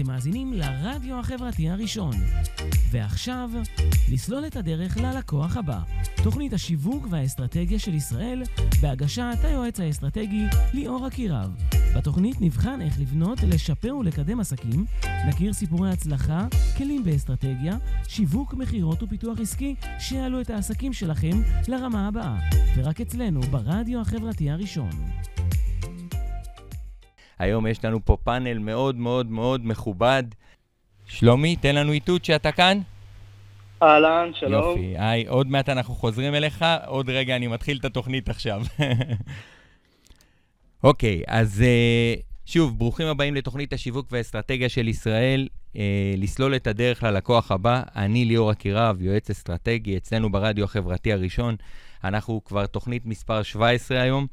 אתם מאזינים לרדיו החברתי הראשון. ועכשיו, לסלול את הדרך ללקוח הבא. תוכנית השיווק והאסטרטגיה של ישראל, בהגשת היועץ האסטרטגי ליאור אקירב. בתוכנית נבחן איך לבנות, לשפר ולקדם עסקים, נכיר סיפורי הצלחה, כלים באסטרטגיה, שיווק, מכירות ופיתוח עסקי, שיעלו את העסקים שלכם לרמה הבאה. ורק אצלנו, ברדיו החברתי הראשון. היום יש לנו פה פאנל מאוד מאוד מאוד מכובד. שלומי, תן לנו איתות שאתה כאן. אהלן, שלום. יופי. היי, עוד מעט אנחנו חוזרים אליך, עוד רגע אני מתחיל את התוכנית עכשיו. אוקיי, אז uh, שוב, ברוכים הבאים לתוכנית השיווק והאסטרטגיה של ישראל, uh, לסלול את הדרך ללקוח הבא. אני ליאור אקירב, יועץ אסטרטגי, אצלנו ברדיו החברתי הראשון. אנחנו כבר תוכנית מספר 17 היום.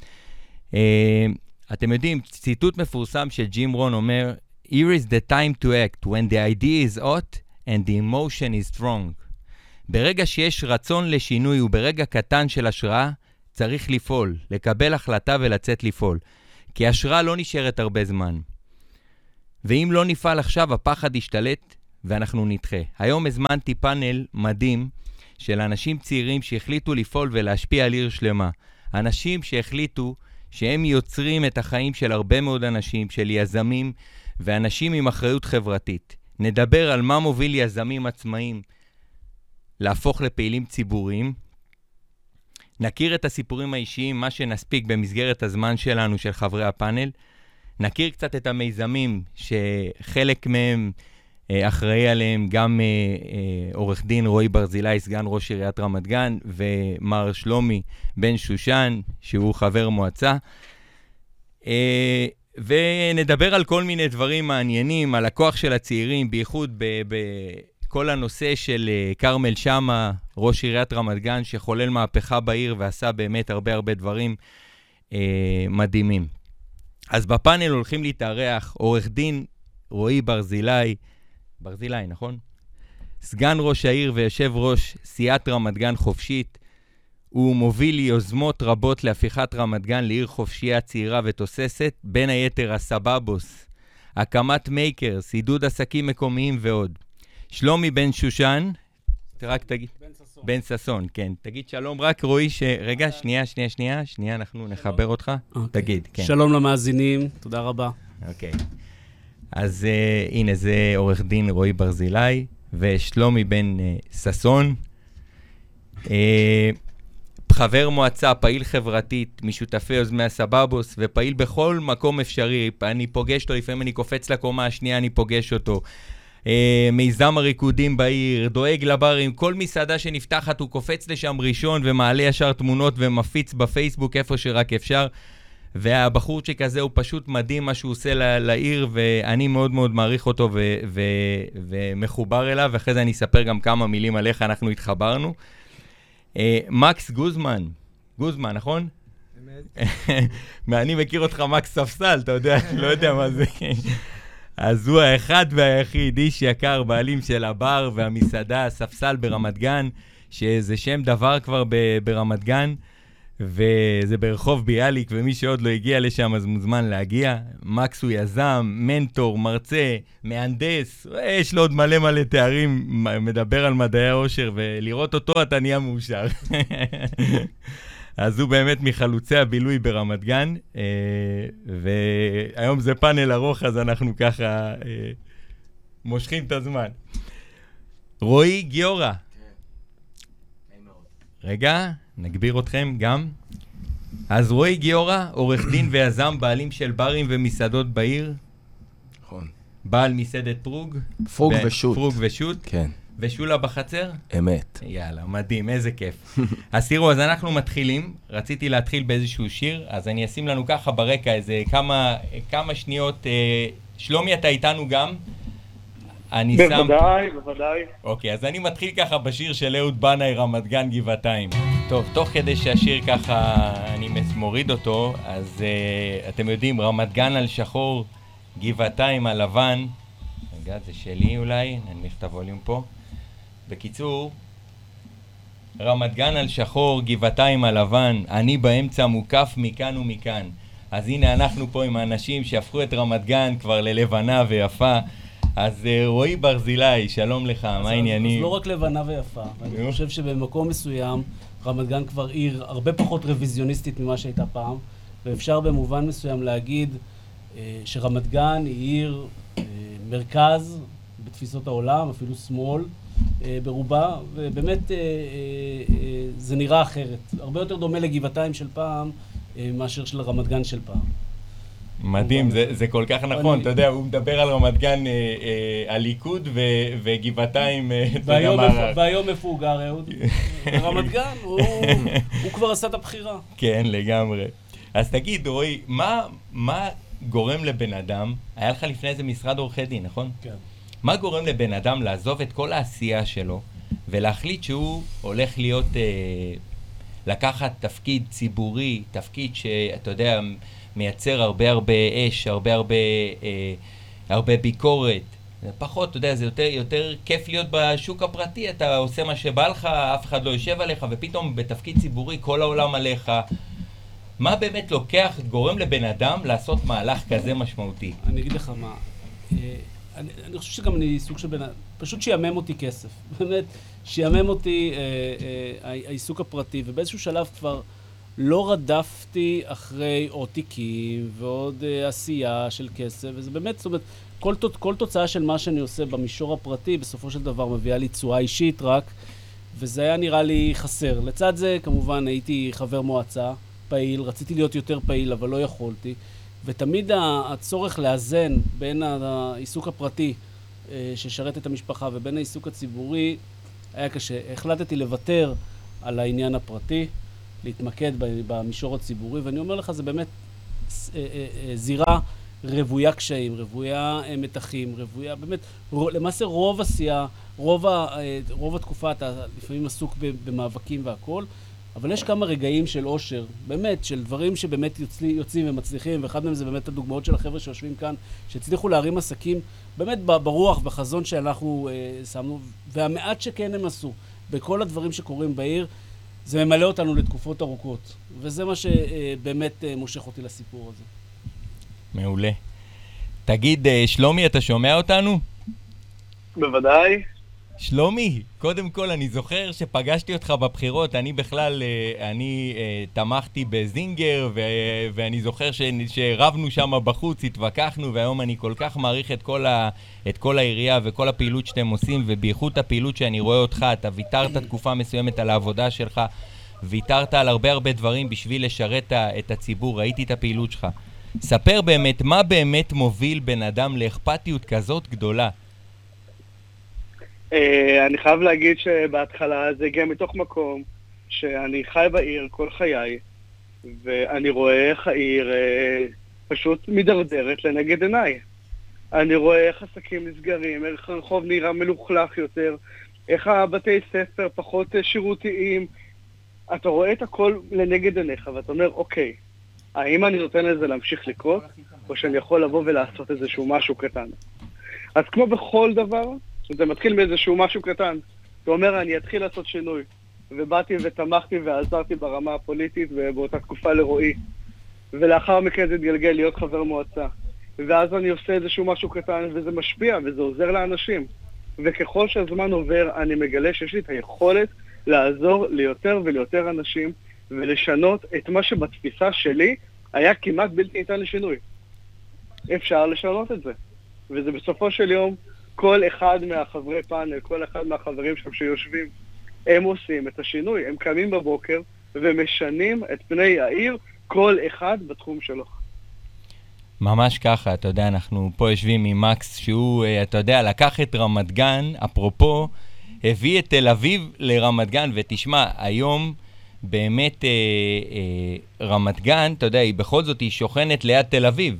אתם יודעים, ציטוט מפורסם של ג'ים רון אומר, Here is the time to act when the idea is hot and the emotion is strong. ברגע שיש רצון לשינוי וברגע קטן של השראה, צריך לפעול, לקבל החלטה ולצאת לפעול. כי השראה לא נשארת הרבה זמן. ואם לא נפעל עכשיו, הפחד ישתלט ואנחנו נדחה. היום הזמנתי פאנל מדהים של אנשים צעירים שהחליטו לפעול ולהשפיע על עיר שלמה. אנשים שהחליטו שהם יוצרים את החיים של הרבה מאוד אנשים, של יזמים ואנשים עם אחריות חברתית. נדבר על מה מוביל יזמים עצמאיים להפוך לפעילים ציבוריים. נכיר את הסיפורים האישיים, מה שנספיק במסגרת הזמן שלנו, של חברי הפאנל. נכיר קצת את המיזמים, שחלק מהם אחראי עליהם גם אה, אה, עורך דין רועי ברזילי, סגן ראש עיריית רמת גן, ומר שלומי בן שושן, שהוא חבר מועצה. ונדבר על כל מיני דברים מעניינים, על הכוח של הצעירים, בייחוד בכל הנושא של כרמל שאמה, ראש עיריית רמת גן, שחולל מהפכה בעיר ועשה באמת הרבה הרבה דברים מדהימים. אז בפאנל הולכים להתארח עורך דין רועי ברזילי, ברזילי, נכון? סגן ראש העיר ויושב ראש סיעת רמת גן חופשית. הוא מוביל יוזמות רבות להפיכת רמת גן לעיר חופשייה צעירה ותוססת, בין היתר הסבבוס, הקמת מייקרס, עידוד עסקים מקומיים ועוד. שלומי בן שושן, רק תגיד. בן ששון. בן ששון, כן. תגיד שלום, רק רועי ש... רגע, שנייה, שנייה, שנייה, שנייה, אנחנו נחבר אותך. אוקיי. תגיד, כן. שלום למאזינים, תודה רבה. אוקיי. אז uh, הנה, זה עורך דין רועי ברזילי ושלומי בן uh, ששון. Uh, חבר מועצה, פעיל חברתית, משותפי יוזמי הסבבוס, ופעיל בכל מקום אפשרי. אני פוגש אותו, לפעמים אני קופץ לקומה השנייה, אני פוגש אותו. Uh, מיזם הריקודים בעיר, דואג לברים, כל מסעדה שנפתחת הוא קופץ לשם ראשון ומעלה ישר תמונות ומפיץ בפייסבוק איפה שרק אפשר. והבחורצ'יק הזה הוא פשוט מדהים מה שהוא עושה לעיר, ואני מאוד מאוד מעריך אותו ו- ו- ומחובר אליו, ואחרי זה אני אספר גם כמה מילים על איך אנחנו התחברנו. Uh, מקס גוזמן, גוזמן, נכון? אני מכיר אותך מקס ספסל, אתה יודע, לא יודע מה זה. אז הוא האחד והיחיד, איש יקר, בעלים של הבר והמסעדה, ספסל ברמת גן, שזה שם דבר כבר ברמת גן. וזה ברחוב ביאליק, ומי שעוד לא הגיע לשם אז מוזמן להגיע. מקס הוא יזם, מנטור, מרצה, מהנדס, יש לו עוד מלא מלא תארים, מדבר על מדעי העושר, ולראות אותו אתה נהיה מאושר. אז הוא באמת מחלוצי הבילוי ברמת גן, אה, והיום זה פאנל ארוך, אז אנחנו ככה אה, מושכים את הזמן. רועי גיורא. כן. רגע. נגביר אתכם גם. אז רועי גיורא, עורך דין ויזם, בעלים של ברים ומסעדות בעיר. נכון. בעל מסעדת פרוג. פרוג ו- ושות. פרוג ושות. כן. ושולה בחצר? אמת. יאללה, מדהים, איזה כיף. אז תראו, אז אנחנו מתחילים. רציתי להתחיל באיזשהו שיר, אז אני אשים לנו ככה ברקע איזה כמה, כמה שניות. אה, שלומי, אתה איתנו גם? אני בוודאי, שם... בוודאי, בוודאי. אוקיי, אז אני מתחיל ככה בשיר של אהוד בנאי, רמת גן, גבעתיים. טוב, תוך כדי שהשיר ככה, אני מוריד אותו, אז uh, אתם יודעים, רמת גן על שחור, גבעתיים על לבן. רגע, זה שלי אולי, ננמיך את הווליום פה. בקיצור, רמת גן על שחור, גבעתיים על לבן, אני באמצע מוקף מכאן ומכאן. אז הנה אנחנו פה עם האנשים שהפכו את רמת גן כבר ללבנה ויפה. אז אה, רועי ברזילי, שלום לך, מה העניינים? אז לא רק לבנה ויפה, אני חושב שבמקום מסוים רמת גן כבר עיר הרבה פחות רוויזיוניסטית ממה שהייתה פעם, ואפשר במובן מסוים להגיד אה, שרמת גן היא עיר אה, מרכז בתפיסות העולם, אפילו שמאל ברובה, ובאמת זה נראה אחרת. הרבה יותר דומה לגבעתיים של פעם מאשר של רמת גן של פעם. מדהים, זה, זה כל כך נכון, אתה יודע, הוא מדבר על רמת גן, אה, אה, הליכוד ו, וגבעתיים, אתה יודע מה... והיום איפה הוא גר, אהוד? ברמת גן, הוא, הוא כבר עשה את הבחירה. כן, לגמרי. אז תגיד, רועי, מה, מה גורם לבן אדם, היה לך לפני איזה משרד עורכי דין, נכון? כן. מה גורם לבן אדם לעזוב את כל העשייה שלו ולהחליט שהוא הולך להיות, אה, לקחת תפקיד ציבורי, תפקיד שאתה יודע... מייצר הרבה הרבה אש, הרבה הרבה, אה, הרבה ביקורת. פחות, אתה יודע, זה יותר, יותר כיף להיות בשוק הפרטי, אתה עושה מה שבא לך, אף אחד לא יושב עליך, ופתאום בתפקיד ציבורי כל העולם עליך. מה באמת לוקח, גורם לבן אדם לעשות מהלך כזה משמעותי? אני אגיד לך מה, אה, אני, אני חושב שגם אני סוג של בן אדם, פשוט שיאמם אותי כסף. באמת, שיאמם אותי אה, אה, העיסוק הפרטי, ובאיזשהו שלב כבר... לא רדפתי אחרי עוד תיקים ועוד uh, עשייה של כסף, וזה באמת, זאת אומרת, כל, כל תוצאה של מה שאני עושה במישור הפרטי, בסופו של דבר מביאה לי תשואה אישית רק, וזה היה נראה לי חסר. לצד זה, כמובן, הייתי חבר מועצה פעיל, רציתי להיות יותר פעיל, אבל לא יכולתי, ותמיד הצורך לאזן בין העיסוק הפרטי uh, ששרת את המשפחה ובין העיסוק הציבורי היה קשה. החלטתי לוותר על העניין הפרטי. להתמקד במישור הציבורי, ואני אומר לך, זה באמת אה, אה, אה, זירה רוויה קשיים, רוויה מתחים, רוויה, באמת, למעשה רוב עשייה, רוב, רוב התקופה אתה לפעמים עסוק במאבקים והכול, אבל יש כמה רגעים של אושר, באמת, של דברים שבאמת יוצלי, יוצאים ומצליחים, ואחד מהם זה באמת הדוגמאות של החבר'ה שיושבים כאן, שהצליחו להרים עסקים באמת ברוח, בחזון שאנחנו אה, שמנו, והמעט שכן הם עשו, בכל הדברים שקורים בעיר, זה ממלא אותנו לתקופות ארוכות, וזה מה שבאמת אה, מושך אותי לסיפור הזה. מעולה. תגיד, אה, שלומי, אתה שומע אותנו? בוודאי. שלומי, קודם כל, אני זוכר שפגשתי אותך בבחירות, אני בכלל, אה, אני תמכתי בזינגר, ו- ואני זוכר שרבנו שם בחוץ, התווכחנו, והיום אני כל כך מעריך את כל, ה- את כל העירייה וכל הפעילות שאתם עושים, ובייחוד הפעילות שאני רואה אותך, אתה ויתרת תקופה מסוימת על העבודה שלך, ויתרת על הרבה הרבה דברים בשביל לשרת את הציבור, ראיתי את הפעילות שלך. ספר באמת, מה באמת מוביל בן אדם לאכפתיות כזאת גדולה? אה, אני חייב להגיד שבהתחלה זה הגיע מתוך מקום שאני חי בעיר כל חיי, ואני רואה איך העיר אה, פשוט מידרדרת לנגד עיניי. אני רואה איך עסקים נסגרים, איך הרחוב נראה מלוכלך יותר, איך הבתי ספר פחות אה, שירותיים. אתה רואה את הכל לנגד עיניך, ואתה אומר, אוקיי, האם אני נותן לזה להמשיך לקרות, או שאני יכול לבוא ולעשות איזשהו משהו קטן? אז כמו בכל דבר, זה מתחיל מאיזשהו משהו קטן. אתה אומר, אני אתחיל לעשות שינוי. ובאתי ותמכתי ועזרתי ברמה הפוליטית ובאותה תקופה לרועי. ולאחר מכן זה התגלגל להיות חבר מועצה. ואז אני עושה איזשהו משהו קטן וזה משפיע וזה עוזר לאנשים. וככל שהזמן עובר, אני מגלה שיש לי את היכולת לעזור ליותר וליותר אנשים ולשנות את מה שבתפיסה שלי היה כמעט בלתי ניתן לשינוי. אפשר לשנות את זה. וזה בסופו של יום כל אחד מהחברי פאנל, כל אחד מהחברים שם שיושבים, הם עושים את השינוי. הם קמים בבוקר ומשנים את פני העיר, כל אחד בתחום שלו. ממש ככה, אתה יודע, אנחנו פה יושבים עם מקס, שהוא, אה, אתה יודע, לקח את רמת גן, אפרופו, הביא את תל אביב לרמת גן, ותשמע, היום באמת אה, אה, רמת גן, אתה יודע, היא בכל זאת, היא שוכנת ליד תל אביב.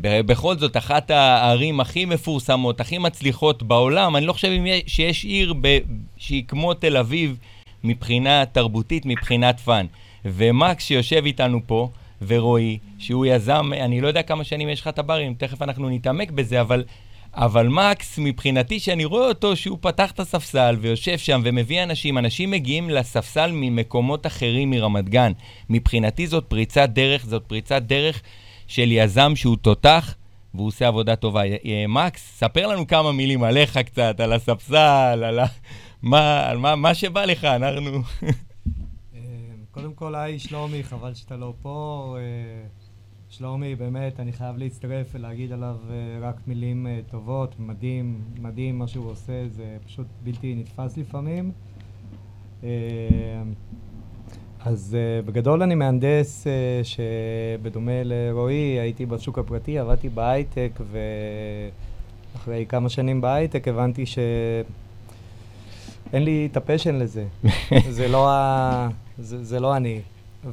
בכל זאת, אחת הערים הכי מפורסמות, הכי מצליחות בעולם, אני לא חושב שיש עיר ב, שהיא כמו תל אביב מבחינה תרבותית, מבחינת fun. ומקס שיושב איתנו פה, ורועי, שהוא יזם, אני לא יודע כמה שנים יש לך את הברים, תכף אנחנו נתעמק בזה, אבל, אבל מקס, מבחינתי, שאני רואה אותו, שהוא פתח את הספסל ויושב שם ומביא אנשים, אנשים מגיעים לספסל ממקומות אחרים מרמת גן. מבחינתי זאת פריצת דרך, זאת פריצת דרך של יזם שהוא תותח, והוא עושה עבודה טובה. אה, מקס, ספר לנו כמה מילים עליך קצת, על הספסל, על. מה, על מה, מה שבא לך, אנחנו... אה, קודם כל, היי, שלומי, חבל שאתה לא פה. אה, שלומי, באמת, אני חייב להצטרף ולהגיד עליו רק מילים טובות. מדהים, מדהים מה שהוא עושה, זה פשוט בלתי נתפס לפעמים. אז uh, בגדול אני מהנדס uh, שבדומה לרועי הייתי בשוק הפרטי, עבדתי בהייטק ואחרי כמה שנים בהייטק הבנתי שאין לי את ה passion לזה. זה, לא ה... זה, זה לא אני.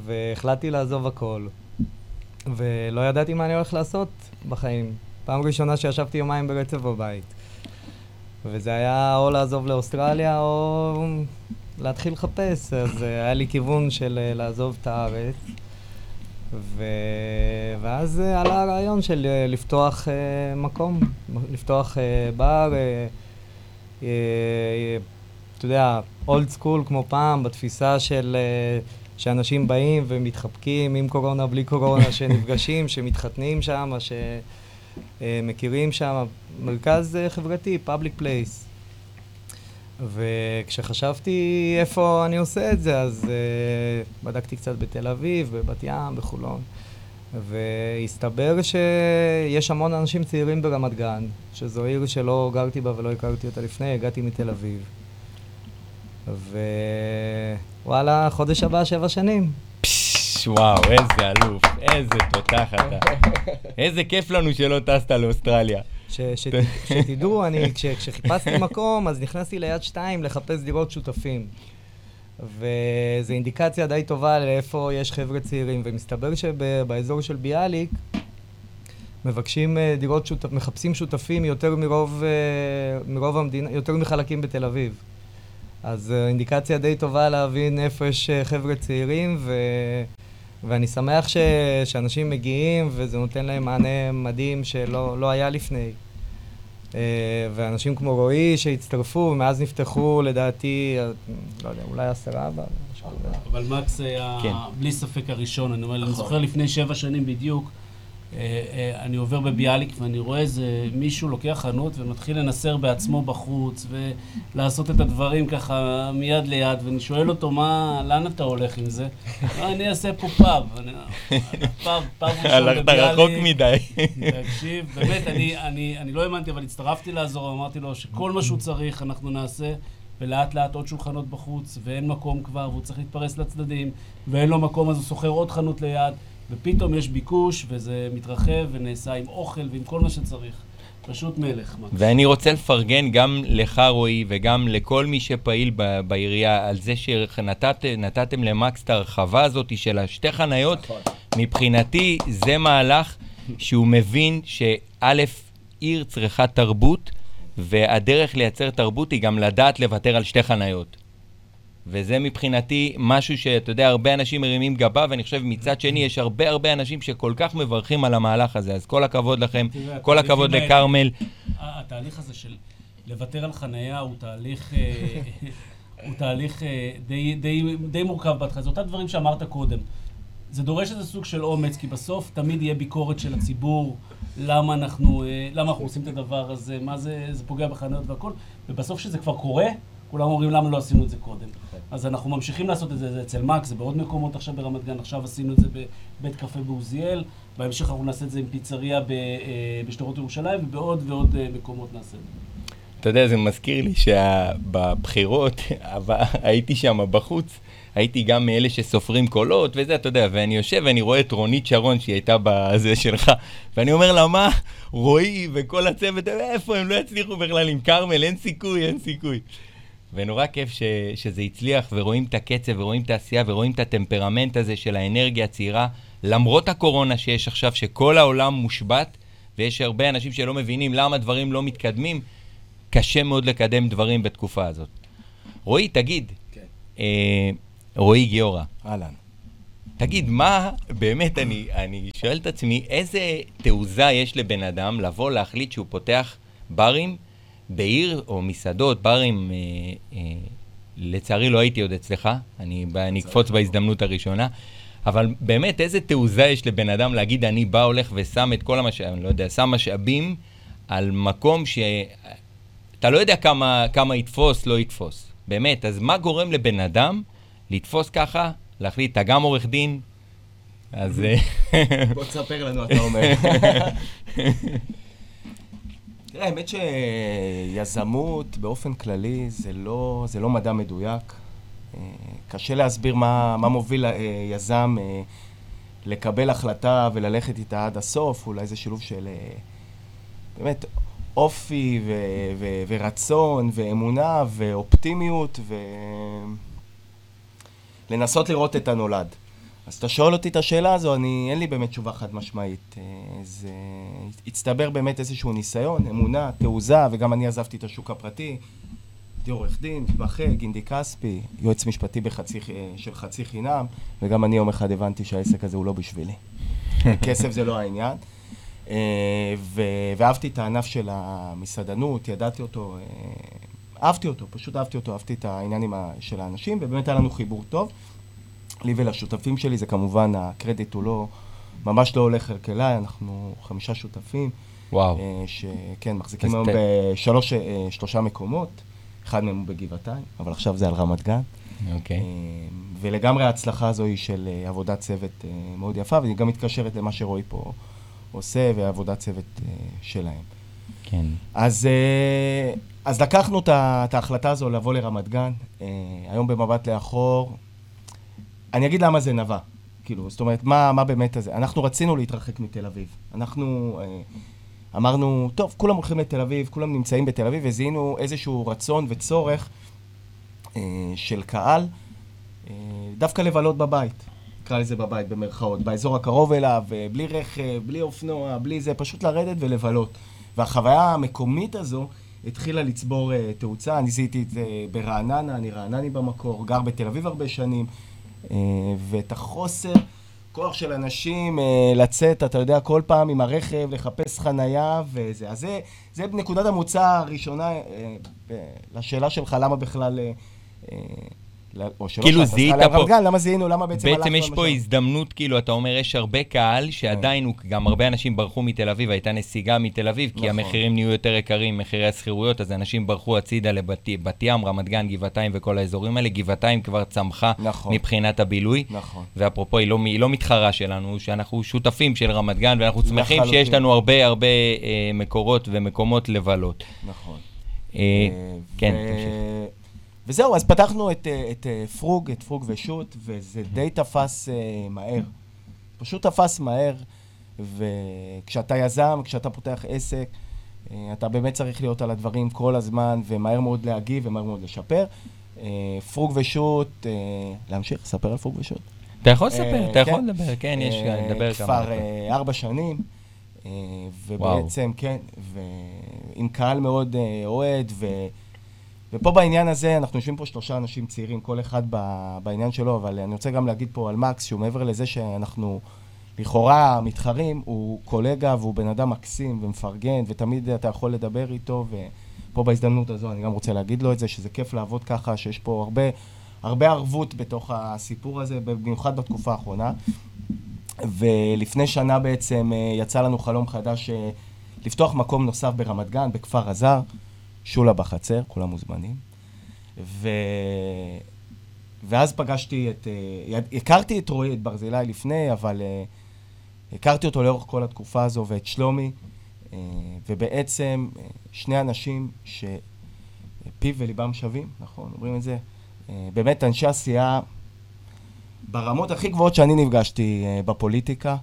והחלטתי לעזוב הכל. ולא ידעתי מה אני הולך לעשות בחיים. פעם ראשונה שישבתי יומיים ברצף בבית. וזה היה או לעזוב לאוסטרליה או להתחיל לחפש, אז uh, היה לי כיוון של uh, לעזוב את הארץ. ו... ואז uh, עלה הרעיון של לפתוח uh, מקום, לפתוח uh, בר, uh, אתה יודע, אולד סקול כמו פעם, בתפיסה של שאנשים באים ומתחבקים עם קורונה, בלי קורונה, שנפגשים, שמתחתנים שם, שמכירים שם, מרכז חברתי, public place. וכשחשבתי איפה אני עושה את זה, אז uh, בדקתי קצת בתל אביב, בבת ים, בחולון, והסתבר שיש המון אנשים צעירים ברמת גן, שזו עיר שלא גרתי בה ולא הכרתי אותה לפני, הגעתי מתל אביב. ווואלה, חודש הבא שבע שנים. וואו, איזה אלוף, איזה תותח אתה. איזה כיף לנו שלא טסת לאוסטרליה. שתדעו, אני, כשחיפשתי מקום, אז נכנסתי ליד שתיים לחפש דירות שותפים. וזו אינדיקציה די טובה לאיפה יש חבר'ה צעירים, ומסתבר שבאזור של ביאליק מבקשים אה, דירות שותפים, מחפשים שותפים יותר מרוב, אה, מרוב המדינה, יותר מחלקים בתל אביב. אז אה, אינדיקציה די טובה להבין איפה יש חבר'ה צעירים, ו... ואני שמח ש... שאנשים מגיעים וזה נותן להם מענה מדהים שלא לא היה לפני. אה, ואנשים כמו רועי שהצטרפו, ומאז נפתחו לדעתי, לא יודע, אולי עשרה הבא. אבל מקס היה כן. בלי ספק הראשון, אני אומר, אני נכון. זוכר לפני שבע שנים בדיוק, אה, אה, אני עובר בביאליק ואני רואה איזה מישהו לוקח חנות ומתחיל לנסר בעצמו בחוץ ולעשות את הדברים ככה מיד ליד ואני שואל אותו מה, לאן אתה הולך עם זה? אני אעשה פה פאב. פאב, פאב ראשון בביאליק. הלכת רחוק מדי. תקשיב, באמת, אני לא האמנתי אבל הצטרפתי לעזור, אמרתי לו שכל מה שהוא צריך אנחנו נעשה. ולאט לאט עוד שולחנות בחוץ, ואין מקום כבר, והוא צריך להתפרס לצדדים, ואין לו מקום אז הוא שוכר עוד חנות ליד. ופתאום יש ביקוש, וזה מתרחב ונעשה עם אוכל ועם כל מה שצריך. פשוט מלך. ואני רוצה לפרגן גם לך, רועי, וגם לכל מי שפעיל ב- בעירייה, על זה שנתתם למקס את ההרחבה הזאת של השתי חניות. נכון. מבחינתי, זה מהלך שהוא מבין שא', עיר צריכה תרבות, והדרך לייצר תרבות היא גם לדעת לוותר על שתי חניות. וזה מבחינתי משהו שאתה יודע, הרבה אנשים מרימים גבה, ואני חושב מצד שני, יש הרבה הרבה אנשים שכל כך מברכים על המהלך הזה, אז כל הכבוד לכם, תראה, כל הכבוד לכרמל. התהליך הזה של לוותר על חנייה הוא תהליך... אה, הוא תהליך אה, די, די, די מורכב בהתחלה. זה אותם דברים שאמרת קודם. זה דורש איזה סוג של אומץ, כי בסוף תמיד יהיה ביקורת של הציבור, למה אנחנו, אה, למה אנחנו עושים את הדבר הזה, מה זה, זה פוגע בחנויות והכל, ובסוף כשזה כבר קורה, כולם אומרים למה לא עשינו את זה קודם. אז אנחנו ממשיכים לעשות את זה, זה אצל מקס, זה בעוד מקומות עכשיו ברמת גן, עכשיו עשינו את זה בבית קפה בעוזיאל, בהמשך אנחנו נעשה את זה עם פיצריה אה, בשטרות ירושלים, ובעוד ועוד אה, מקומות נעשה את זה. אתה יודע, זה מזכיר לי שבבחירות הייתי שם בחוץ, הייתי גם מאלה שסופרים קולות וזה, אתה יודע, ואני יושב ואני רואה את רונית שרון, שהיא הייתה בזה שלך, ואני אומר לה, מה, רועי וכל הצוות, איפה הם לא יצליחו בכלל עם כרמל, אין סיכוי, אין סיכוי. ונורא כיף ש, שזה הצליח, ורואים את הקצב, ורואים את העשייה, ורואים את הטמפרמנט הזה של האנרגיה הצעירה, למרות הקורונה שיש עכשיו, שכל העולם מושבת, ויש הרבה אנשים שלא מבינים למה דברים לא מתקדמים, קשה מאוד לקדם דברים בתקופה הזאת. רועי, תגיד, כן. אה, רועי גיורא. אהלן. תגיד, מה, באמת, אני, אני שואל את עצמי, איזה תעוזה יש לבן אדם לבוא להחליט שהוא פותח ברים בעיר או מסעדות, ברים, אה, אה, לצערי לא הייתי עוד אצלך, אני, אני אקפוץ בהזדמנות הראשונה, אבל באמת, איזה תעוזה יש לבן אדם להגיד, אני בא, הולך ושם את כל המשאבים, לא יודע, שם משאבים על מקום ש... אתה לא יודע כמה, כמה יתפוס, לא יתפוס. באמת, אז מה גורם לבן אדם לתפוס ככה, להחליט, אתה גם עורך דין? אז... בוא תספר לנו, אתה אומר. תראה, האמת שיזמות באופן כללי זה לא, זה לא מדע מדויק. אה, קשה להסביר מה, מה מוביל אה, יזם לקבל החלטה וללכת איתה עד הסוף, אולי זה שילוב של באמת אופי ו- ו- ורצון ואמונה ואופטימיות ולנסות לראות את הנולד. אז אתה שואל אותי את השאלה הזו, אני, אין לי באמת תשובה חד משמעית. אה, זה הצטבר באמת איזשהו ניסיון, אמונה, תעוזה, וגם אני עזבתי את השוק הפרטי. הייתי עורך דין, מתמחה, גינדי כספי, יועץ משפטי בחצי, אה, של חצי חינם, וגם אני יום אחד הבנתי שהעסק הזה הוא לא בשבילי. כסף זה לא העניין. אה, ואהבתי את הענף של המסעדנות, ידעתי אותו, אהבתי אותו, פשוט אהבתי אותו, אהבתי את העניינים של האנשים, ובאמת היה לנו חיבור טוב. לי ולשותפים שלי זה כמובן, הקרדיט הוא לא, ממש לא הולך רק אליי, אנחנו חמישה שותפים. וואו. אה, שכן, מחזיקים היום בשלושה אה, מקומות, אחד מהם הוא בגבעתיים, אבל עכשיו זה על רמת גן. אוקיי. אה, ולגמרי ההצלחה הזו היא של עבודת צוות מאוד יפה, והיא גם מתקשרת למה שרועי פה עושה, ועבודת צוות שלהם. כן. אז, אז לקחנו את ההחלטה הזו לבוא לרמת גן. היום במבט לאחור, אני אגיד למה זה נבע. כאילו, זאת אומרת, מה, מה באמת הזה? אנחנו רצינו להתרחק מתל אביב. אנחנו אה, אמרנו, טוב, כולם הולכים לתל אביב, כולם נמצאים בתל אביב, וזיהינו איזשהו רצון וצורך אה, של קהל אה, דווקא לבלות בבית. נקרא לזה בבית, במרכאות. באזור הקרוב אליו, אה, בלי רכב, בלי אופנוע, בלי זה, פשוט לרדת ולבלות. והחוויה המקומית הזו התחילה לצבור אה, תאוצה. אני זיהיתי את זה ברעננה, אני רענני במקור, גר בתל אביב הרבה שנים. אה, ואת החוסר כוח של אנשים אה, לצאת, אתה יודע, כל פעם עם הרכב, לחפש חנייה וזה. אז זה, זה נקודת המוצא הראשונה אה, לשאלה שלך, למה בכלל... או שלא כאילו זיהית פה... גן, למה זיהינו, למה בעצם הלכנו... בעצם יש פה הזדמנות, כאילו, אתה אומר, יש הרבה קהל שעדיין, הוא, גם הרבה אנשים ברחו מתל אביב, הייתה נסיגה מתל אביב, כי נכון. המחירים נהיו יותר יקרים, מחירי השכירויות, אז אנשים ברחו הצידה לבת ים, רמת גן, גבעתיים וכל האזורים האלה. גבעתיים כבר צמחה נכון. מבחינת הבילוי. נכון. ואפרופו, היא לא, היא לא מתחרה שלנו, שאנחנו שותפים של רמת גן, ואנחנו שמחים שיש לנו הרבה הרבה אה, מקורות ומקומות לבלות. נכון. אה, כן, תמשיך. וזהו, אז פתחנו את, אה, את, את אה, פרוג, את פרוג ושות', וזה די תפס uh, מהר. פשוט תפס מהר, וכשאתה יזם, כשאתה פותח עסק, uh, אתה באמת צריך להיות על הדברים כל הזמן, ומהר מאוד להגיב ומהר מאוד לשפר. Uh, פרוג ושות', uh, להמשיך, לספר על פרוג ושות'. אתה יכול לספר, אתה יכול כן. לדבר, כן, יש, לדבר כמה. כבר ארבע שנים, ובעצם, כן, ועם קהל מאוד אוהד, ו... ופה בעניין הזה, אנחנו יושבים פה שלושה אנשים צעירים, כל אחד בעניין שלו, אבל אני רוצה גם להגיד פה על מקס, שהוא מעבר לזה שאנחנו לכאורה מתחרים, הוא קולגה והוא בן אדם מקסים ומפרגן, ותמיד אתה יכול לדבר איתו, ופה בהזדמנות הזו אני גם רוצה להגיד לו את זה, שזה כיף לעבוד ככה, שיש פה הרבה, הרבה ערבות בתוך הסיפור הזה, במיוחד בתקופה האחרונה. ולפני שנה בעצם אה, יצא לנו חלום חדש אה, לפתוח מקום נוסף ברמת גן, בכפר עזר. שולה בחצר, כולם מוזמנים. ו... ואז פגשתי את... אה, הכרתי את רועי, את ברזילי לפני, אבל uh, הכרתי אותו לאורך כל התקופה הזו, ואת שלומי, uh, ובעצם שני אנשים שפיו וליבם שווים, נכון, אומרים את זה. באמת אנשי עשייה ברמות הכי גבוהות שאני נפגשתי בפוליטיקה.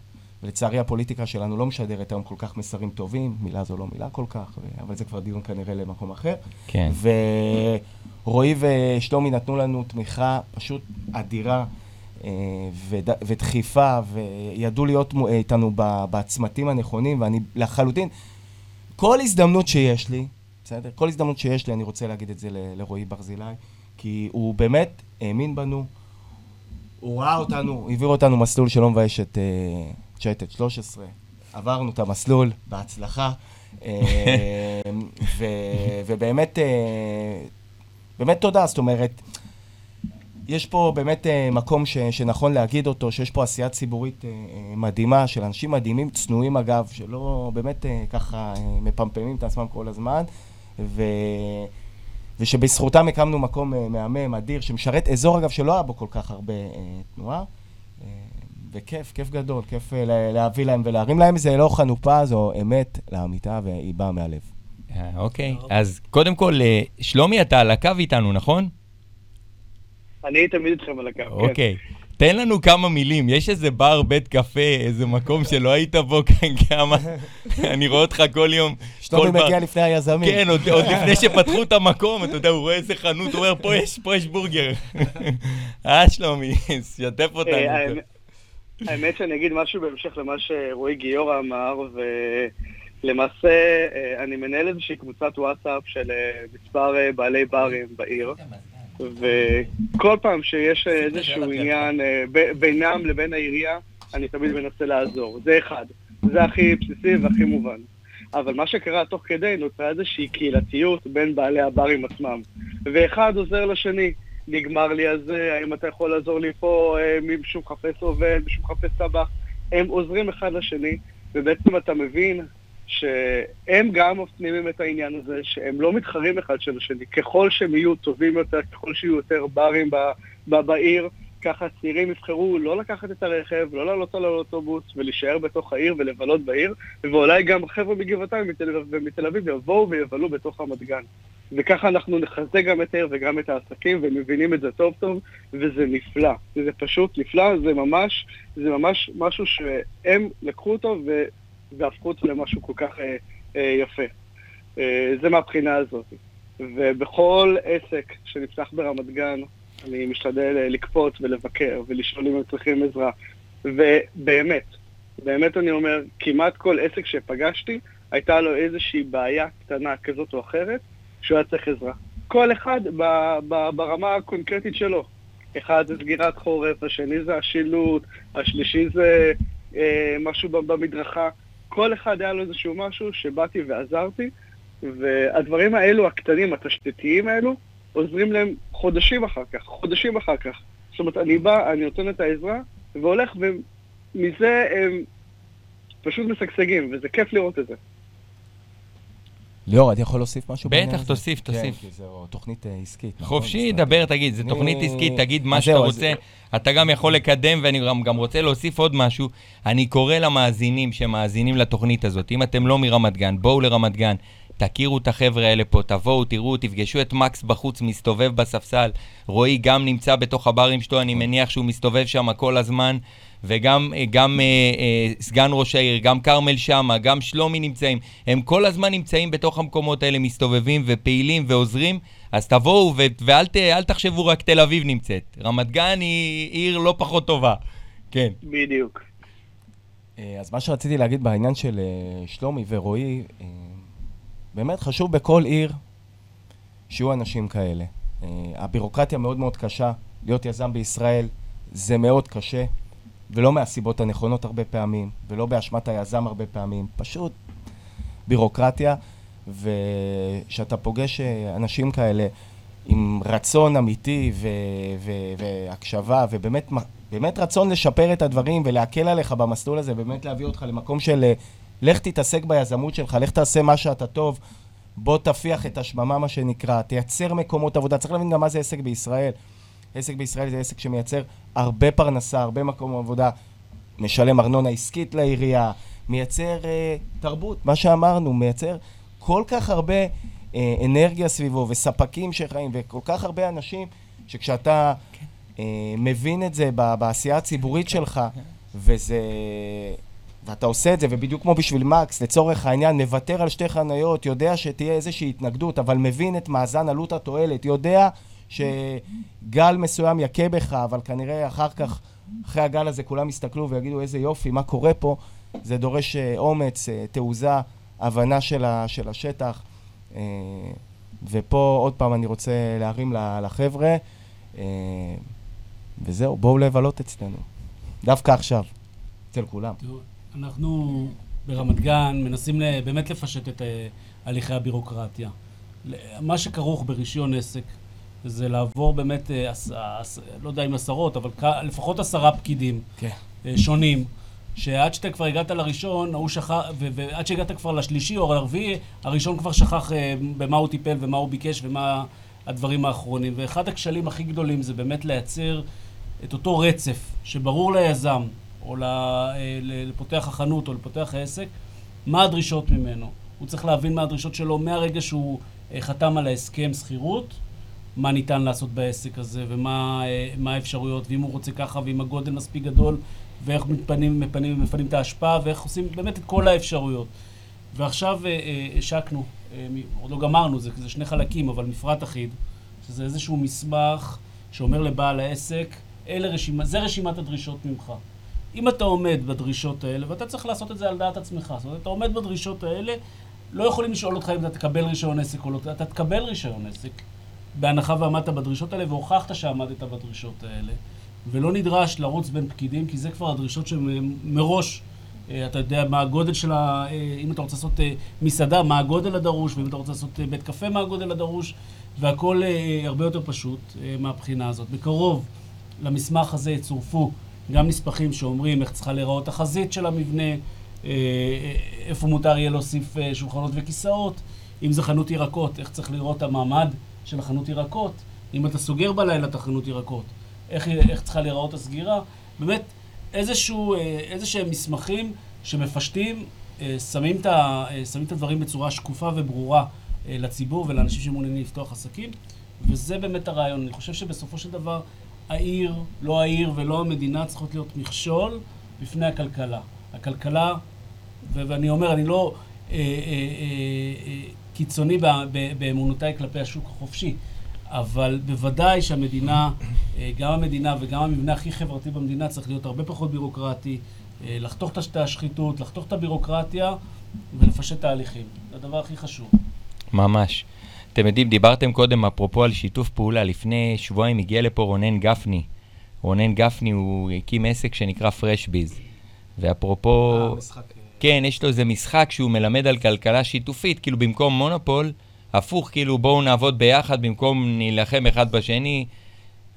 ולצערי הפוליטיקה שלנו לא משדרת היום כל כך מסרים טובים, מילה זו לא מילה כל כך, אבל זה כבר דיון כנראה למקום אחר. כן. ורועי ושלומי נתנו לנו תמיכה פשוט אדירה. אה, ודחיפה, וידעו להיות איתנו בצמתים הנכונים, ואני לחלוטין, כל הזדמנות שיש לי, בסדר? כל הזדמנות שיש לי, אני רוצה להגיד את זה לרועי ברזילי, כי הוא באמת האמין בנו, הוא ראה אותנו, העביר אותנו מסלול שלא מבייש את, צ'אטד 13, עברנו את המסלול בהצלחה, אה, ו, ובאמת, אה, באמת תודה, זאת אומרת, יש פה באמת אה, מקום ש, שנכון להגיד אותו, שיש פה עשייה ציבורית אה, מדהימה, של אנשים מדהימים, צנועים אגב, שלא באמת ככה מפמפמים את עצמם כל הזמן, ו... ושבזכותם הקמנו מקום מהמם, אדיר, שמשרת אזור אגב שלא היה בו כל כך הרבה אה, תנועה. אה, וכיף, כיף גדול, כיף אה, לה- להביא להם ולהרים להם. זה לא חנופה, זו אמת לאמיתה, והיא באה מהלב. אה, אוקיי, אז קודם כל, אה, שלומי, אתה על הקו איתנו, נכון? אני תמיד איתכם על הקו, כן. אוקיי. תן לנו כמה מילים, יש איזה בר, בית קפה, איזה מקום שלא היית בו כאן כמה... אני רואה אותך כל יום. שלומי כל בר- מגיע לפני היזמים. כן, עוד, עוד לפני שפתחו את המקום, אתה יודע, הוא רואה איזה חנות, הוא אומר, פה יש, פה יש בורגר. אה, שלומי, שתף אותנו. האמת- שאני אגיד משהו בהמשך למה שרועי גיורא אמר, ולמעשה אה, אני מנהל איזושהי קבוצת וואטסאפ של אה, מספר אה, בעלי ברים בעיר, וכל פעם שיש איזשהו עניין בינם לבין העירייה, אני תמיד מנסה לעזור. זה אחד. זה הכי בסיסי והכי מובן. אבל מה שקרה תוך כדי, נוצרה איזושהי קהילתיות בין בעלי הברים עצמם. ואחד עוזר לשני. נגמר לי הזה, האם אתה יכול לעזור לי פה, מישהו מחפש עובד, מישהו מחפש טבח. הם עוזרים אחד לשני, ובעצם אתה מבין שהם גם מפנימים את העניין הזה, שהם לא מתחרים אחד של השני. ככל שהם יהיו טובים יותר, ככל שיהיו יותר ברים בעיר, ככה צעירים יבחרו לא לקחת את הרכב, לא לעלות על האוטובוס ולהישאר בתוך העיר ולבלות בעיר, ואולי גם חבר'ה מגבעתיים מתל- ומתל אביב יבואו ויבלו בתוך רמת גן. וככה אנחנו נחזק גם את העיר וגם את העסקים, והם מבינים את זה טוב טוב, וזה נפלא. זה פשוט נפלא, זה ממש, זה ממש משהו שהם לקחו אותו ו... והפכו אותו למשהו כל כך אה, אה, יפה. אה, זה מהבחינה הזאת. ובכל עסק שנפתח ברמת גן, אני משתדל אה, לקפוץ ולבקר ולשאול אם הם צריכים עזרה. ובאמת, באמת אני אומר, כמעט כל עסק שפגשתי, הייתה לו איזושהי בעיה קטנה כזאת או אחרת, שהוא היה צריך עזרה. כל אחד ב- ב- ברמה הקונקרטית שלו. אחד זה סגירת חורף, השני זה השילוט, השלישי זה אה, משהו במדרכה. כל אחד היה לו איזשהו משהו שבאתי ועזרתי, והדברים האלו, הקטנים, התשתיתיים האלו, עוזרים להם חודשים אחר כך, חודשים אחר כך. זאת אומרת, אני בא, אני נותן את העזרה, והולך, ומזה הם פשוט משגשגים, וזה כיף לראות את זה. ליאור, אתה יכול להוסיף משהו בטח, בעניין הזה? תוסיף, תוסיף. כן, כי זו תוכנית אה, עסקית. נכון? חופשי, דבר, תגיד, זו אני- תוכנית עסקית, תגיד מה שאתה רוצה. אתה גם יכול לקדם, ואני גם, גם רוצה להוסיף עוד משהו. אני קורא למאזינים שמאזינים לתוכנית הזאת, אם אתם לא מרמת גן, בואו לרמת גן. תכירו את החבר'ה האלה פה, תבואו, תראו, תפגשו את מקס בחוץ, מסתובב בספסל. רועי גם נמצא בתוך הברים שלו, אני מניח שהוא מסתובב שם כל הזמן. וגם גם, אה, אה, סגן ראש העיר, גם כרמל שמה, גם שלומי נמצאים. הם כל הזמן נמצאים בתוך המקומות האלה, מסתובבים ופעילים ועוזרים. אז תבואו ו- ואל ת, אל תחשבו רק תל אביב נמצאת. רמת גן היא עיר לא פחות טובה. כן. בדיוק. אה, אז מה שרציתי להגיד בעניין של אה, שלומי ורועי, אה, באמת חשוב בכל עיר שיהיו אנשים כאלה. אה, הבירוקרטיה מאוד מאוד קשה, להיות יזם בישראל זה מאוד קשה, ולא מהסיבות הנכונות הרבה פעמים, ולא באשמת היזם הרבה פעמים, פשוט בירוקרטיה, וכשאתה פוגש אה, אנשים כאלה עם רצון אמיתי ו- ו- והקשבה, ובאמת באמת רצון לשפר את הדברים ולהקל עליך במסלול הזה, באמת להביא אותך למקום של אה, לך תתעסק ביזמות שלך, לך תעשה מה שאתה טוב, בוא תפיח את השממה, מה שנקרא, תייצר מקומות עבודה. צריך להבין גם מה זה עסק בישראל. עסק בישראל זה עסק שמייצר הרבה פרנסה, הרבה מקום עבודה, משלם ארנונה עסקית לעירייה, מייצר אה, תרבות, מה שאמרנו, מייצר כל כך הרבה אה, אנרגיה סביבו, וספקים שחיים, וכל כך הרבה אנשים, שכשאתה אה, מבין את זה בעשייה הציבורית שלך, וזה... ואתה עושה את זה, ובדיוק כמו בשביל מקס, לצורך העניין, מוותר על שתי חניות, יודע שתהיה איזושהי התנגדות, אבל מבין את מאזן עלות התועלת, יודע שגל מסוים יכה בך, אבל כנראה אחר כך, אחרי הגל הזה, כולם יסתכלו ויגידו איזה יופי, מה קורה פה? זה דורש אה, אומץ, אה, תעוזה, הבנה של, השטח. אה, ופה עוד פעם אני רוצה להרים לחבר'ה, וזהו, בואו לבלות אצלנו. דווקא עכשיו, אצל כולם. אנחנו ברמת גן מנסים באמת לפשט את אה, הליכי הבירוקרטיה. מה שכרוך ברישיון עסק, זה לעבור באמת, אה, לא יודע אם עשרות, אבל לפחות עשרה פקידים כן. אה, שונים, שעד שאתה כבר הגעת לראשון, ההוא שכח, ועד שהגעת כבר לשלישי או לרביעי, הראשון כבר שכח במה הוא טיפל ומה הוא ביקש ומה הדברים האחרונים. ואחד הכשלים הכי גדולים זה באמת לייצר את אותו רצף שברור ליזם, או אה, לפותח החנות או לפותח העסק, מה הדרישות ממנו. הוא צריך להבין מה הדרישות שלו מהרגע שהוא אה, חתם על ההסכם שכירות, מה ניתן לעשות בעסק הזה, ומה אה, האפשרויות, ואם הוא רוצה ככה, ואם הגודל מספיק גדול, ואיך מתפנים, מפנים, מפנים את ההשפעה, ואיך עושים באמת את כל האפשרויות. ועכשיו השקנו, עוד לא גמרנו, זה, זה שני חלקים, אבל מפרט אחיד, שזה איזשהו מסמך שאומר לבעל העסק, אלה רשימה, זה רשימת הדרישות ממך. אם אתה עומד בדרישות האלה, ואתה צריך לעשות את זה על דעת עצמך, זאת אומרת, אתה עומד בדרישות האלה, לא יכולים לשאול אותך אם אתה תקבל רישיון עסק או לא, אתה תקבל רישיון עסק, בהנחה ועמדת בדרישות האלה והוכחת שעמדת בדרישות האלה, ולא נדרש לרוץ בין פקידים, כי זה כבר הדרישות שמראש, אה, אתה יודע מה הגודל של ה... אה, אם אתה רוצה לעשות אה, מסעדה, מה הגודל הדרוש, ואם אתה רוצה לעשות בית קפה, מה הגודל הדרוש, והכל הרבה יותר פשוט מהבחינה הזאת. בקרוב למסמך הזה יצורפו גם נספחים שאומרים איך צריכה להיראות החזית של המבנה, אה, איפה מותר יהיה להוסיף אה, שולחנות וכיסאות, אם זה חנות ירקות, איך צריך לראות המעמד של החנות ירקות, אם אתה סוגר בלילה את החנות ירקות, איך, איך צריכה להיראות הסגירה, באמת איזשהו, אה, איזה שהם מסמכים שמפשטים, אה, שמים את, אה, שמים את הדברים בצורה שקופה וברורה אה, לציבור ולאנשים שמעוניינים לפתוח עסקים, וזה באמת הרעיון. אני חושב שבסופו של דבר העיר, לא העיר ולא המדינה צריכות להיות מכשול בפני הכלכלה. הכלכלה, ואני אומר, אני לא אה, אה, אה, אה, קיצוני באמונותיי כלפי השוק החופשי, אבל בוודאי שהמדינה, אה, גם המדינה וגם המבנה הכי חברתי במדינה צריך להיות הרבה פחות בירוקרטי, אה, לחתוך את השחיתות, לחתוך את הבירוקרטיה ולפשט תהליכים. זה הדבר הכי חשוב. ממש. אתם יודעים, דיברתם קודם, אפרופו על שיתוף פעולה, לפני שבועיים הגיע לפה רונן גפני. רונן גפני, הוא הקים עסק שנקרא פרשביז. ואפרופו... המשחק, אה, כן, יש לו איזה משחק שהוא מלמד על כלכלה שיתופית, כאילו במקום מונופול, הפוך, כאילו בואו נעבוד ביחד במקום נילחם אחד בשני.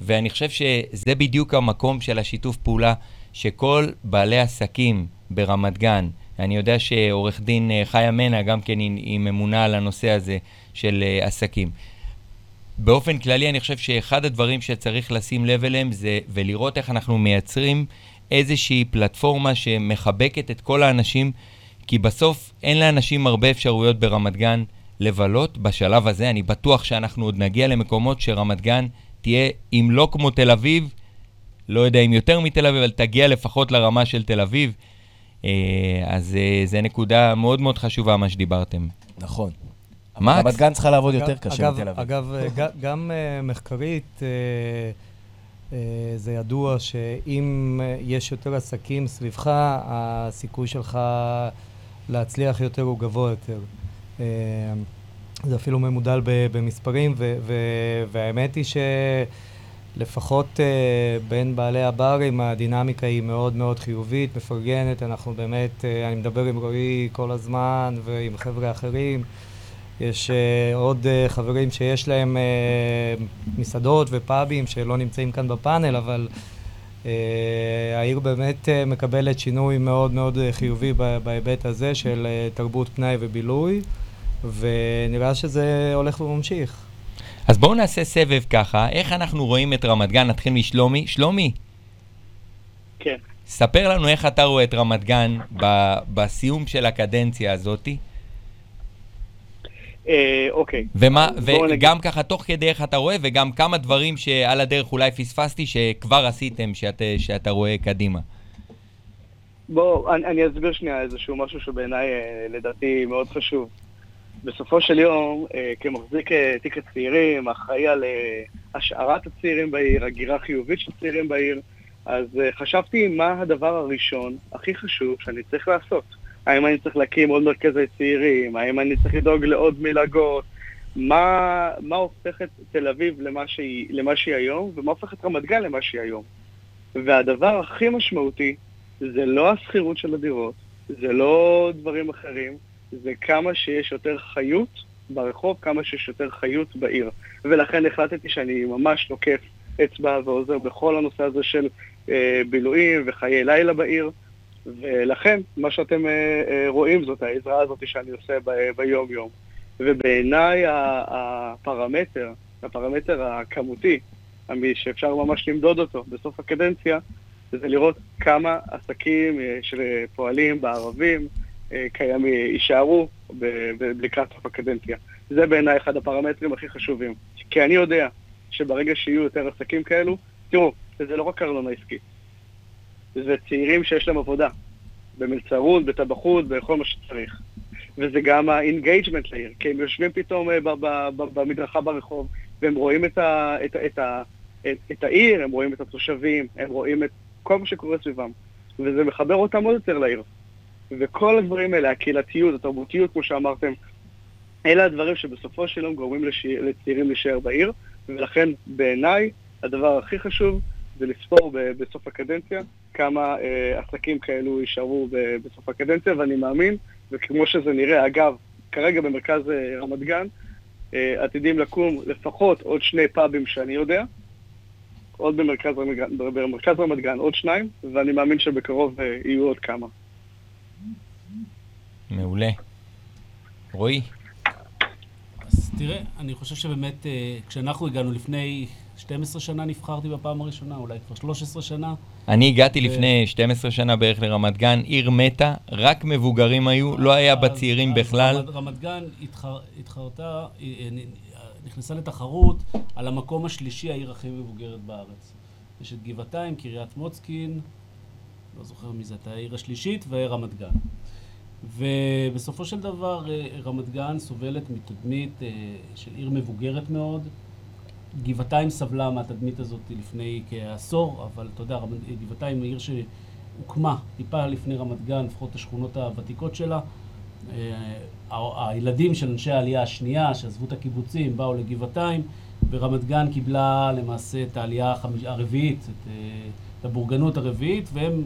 ואני חושב שזה בדיוק המקום של השיתוף פעולה, שכל בעלי עסקים ברמת גן, אני יודע שעורך דין אה, חיה מנע גם כן היא ממונה על הנושא הזה של אה, עסקים. באופן כללי אני חושב שאחד הדברים שצריך לשים לב אליהם זה ולראות איך אנחנו מייצרים איזושהי פלטפורמה שמחבקת את כל האנשים, כי בסוף אין לאנשים הרבה אפשרויות ברמת גן לבלות. בשלב הזה אני בטוח שאנחנו עוד נגיע למקומות שרמת גן תהיה, אם לא כמו תל אביב, לא יודע אם יותר מתל אביב, אבל תגיע לפחות לרמה של תל אביב. אה, אז אה, זו נקודה מאוד מאוד חשובה מה שדיברתם. נכון. מקס? רמת גן צריכה לעבוד יותר קשה מתל אביב. אגב, אה, גם אה, מחקרית, אה, זה ידוע שאם יש יותר עסקים סביבך, הסיכוי שלך להצליח יותר הוא גבוה יותר. זה אפילו ממודל במספרים, והאמת היא שלפחות בין בעלי הברים הדינמיקה היא מאוד מאוד חיובית, מפרגנת, אנחנו באמת, אני מדבר עם רועי כל הזמן ועם חבר'ה אחרים. יש uh, עוד uh, חברים שיש להם uh, מסעדות ופאבים שלא נמצאים כאן בפאנל, אבל uh, העיר באמת uh, מקבלת שינוי מאוד מאוד uh, חיובי בהיבט הזה של uh, תרבות פנאי ובילוי, ונראה שזה הולך וממשיך. אז בואו נעשה סבב ככה, איך אנחנו רואים את רמת גן? נתחיל משלומי. שלומי, כן. ספר לנו איך אתה רואה את רמת גן ב- בסיום של הקדנציה הזאתי, אה, אוקיי. ומה, וגם ככה תוך כדי איך אתה רואה, וגם כמה דברים שעל הדרך אולי פספסתי, שכבר עשיתם, שאת, שאתה רואה קדימה. בוא, אני, אני אסביר שנייה איזשהו משהו שבעיניי אה, לדעתי מאוד חשוב. בסופו של יום, אה, כמחזיק אה, תיק הצעירים, אחראי על אה, השארת הצעירים בעיר, הגירה חיובית של צעירים בעיר, אז אה, חשבתי מה הדבר הראשון הכי חשוב שאני צריך לעשות. האם אני צריך להקים עוד מרכזי צעירים? האם אני צריך לדאוג לעוד מלגות? מה, מה הופך את תל אביב למה שהיא, למה שהיא היום, ומה הופך את רמת גן למה שהיא היום? והדבר הכי משמעותי זה לא השכירות של הדירות, זה לא דברים אחרים, זה כמה שיש יותר חיות ברחוב, כמה שיש יותר חיות בעיר. ולכן החלטתי שאני ממש נוקף אצבע ועוזר בכל הנושא הזה של אה, בילויים וחיי לילה בעיר. ולכן, מה שאתם אה, אה, רואים זאת העזרה הזאת שאני עושה ב- ביום-יום. ובעיניי הפרמטר, הפרמטר הכמותי, שאפשר ממש למדוד אותו בסוף הקדנציה, זה לראות כמה עסקים אה, שפועלים בערבים אה, קיימים, יישארו לקראת סוף הקדנציה. זה בעיניי אחד הפרמטרים הכי חשובים. כי אני יודע שברגע שיהיו יותר עסקים כאלו, תראו, זה לא רק ארנונה עסקית, זה צעירים שיש להם עבודה, במלצרות, בטבחות, בכל מה שצריך. וזה גם ה engagement לעיר, כי הם יושבים פתאום אה, במדרכה ברחוב, והם רואים את, ה, את, את, את, את העיר, הם רואים את התושבים, הם רואים את כל מה שקורה סביבם. וזה מחבר אותם עוד יותר לעיר. וכל הדברים האלה, הקהילתיות, התרבותיות, כמו שאמרתם, אלה הדברים שבסופו של יום גורמים לשי... לצעירים להישאר בעיר, ולכן בעיניי הדבר הכי חשוב זה לספור בסוף הקדנציה כמה אה, עסקים כאלו יישארו בסוף הקדנציה, ואני מאמין, וכמו שזה נראה, אגב, כרגע במרכז אה, רמת גן, אה, עתידים לקום לפחות עוד שני פאבים שאני יודע, עוד במרכז רמת גן, במרכז רמת גן עוד שניים, ואני מאמין שבקרוב אה, יהיו עוד כמה. מעולה. רועי? אז תראה, אני חושב שבאמת, אה, כשאנחנו הגענו לפני 12 שנה נבחרתי בפעם הראשונה, אולי כבר 13 שנה. אני הגעתי לפני 12 שנה בערך לרמת גן, עיר מתה, רק מבוגרים היו, לא היה בצעירים בכלל. רמת גן התחרתה, נכנסה לתחרות על המקום השלישי, העיר הכי מבוגרת בארץ. יש את גבעתיים, קריית מוצקין, לא זוכר מי זה, את העיר השלישית, ורמת גן. ובסופו של דבר אה, רמת גן סובלת מתדמית אה, של עיר מבוגרת מאוד. גבעתיים סבלה מהתדמית הזאת לפני כעשור, אבל אתה יודע, גבעתיים היא עיר שהוקמה טיפה לפני רמת גן, לפחות השכונות הוותיקות שלה. אה, הילדים של אנשי העלייה השנייה, שעזבו את הקיבוצים, באו לגבעתיים, ורמת גן קיבלה למעשה את העלייה הרביעית, את, את הבורגנות הרביעית, והם,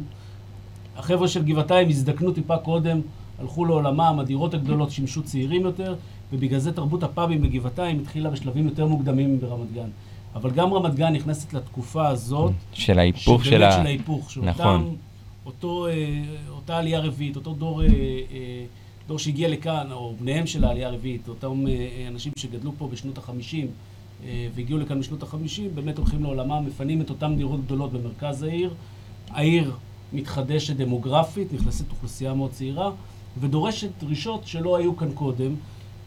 החבר'ה של גבעתיים הזדקנו טיפה קודם, הלכו לעולמם, הדירות הגדולות שימשו צעירים יותר, ובגלל זה תרבות הפאבים בגבעתיים התחילה בשלבים יותר מוקדמים ברמת גן. אבל גם רמת גן נכנסת לתקופה הזאת. של ההיפוך של ה... של ההיפוך. נכון. אותו, אה, אותה עלייה רביעית, אותו דור, אה, אה, דור שהגיע לכאן, או בניהם של העלייה הרביעית, אותם אנשים שגדלו פה בשנות החמישים והגיעו לכאן בשנות החמישים, באמת הולכים לעולמם, מפנים את אותן דירות גדולות במרכז העיר. העיר מתחדשת דמוגרפית, נכנסת אוכלוסייה מאוד צעירה, ודורשת דרישות שלא היו כאן קודם.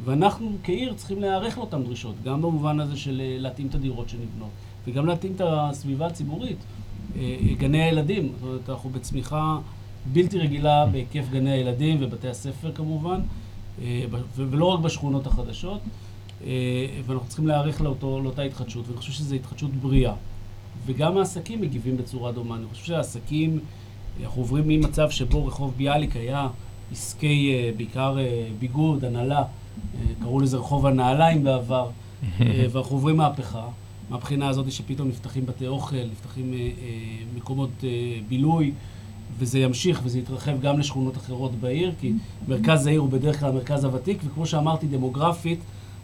ואנחנו כעיר צריכים להיערך לאותן דרישות, גם במובן הזה של אה, להתאים את הדירות שנבנות, וגם להתאים את הסביבה הציבורית. אה, אה, גני הילדים, זאת אומרת, אנחנו בצמיחה בלתי רגילה בהיקף גני הילדים ובתי הספר כמובן, ולא רק בשכונות החדשות, ואנחנו צריכים להיערך לאותו, לאותה התחדשות, ואני חושב שזו התחדשות בריאה. וגם העסקים מגיבים בצורה דומה. אני חושב שהעסקים, אנחנו עוברים ממצב שבו רחוב ביאליק היה עסקי, בעיקר ביגוד, הנהלה, קראו לזה רחוב הנעליים בעבר, אה, ואנחנו עוברים מהפכה, מהבחינה הזאת שפתאום נפתחים בתי אוכל, נפתחים אה, אה, מקומות בילוי, וזה ימשיך וזה יתרחב גם לשכונות אחרות בעיר, כי מרכז העיר הוא בדרך כלל המרכז הוותיק, וכמו שאמרתי, דמוגרפית,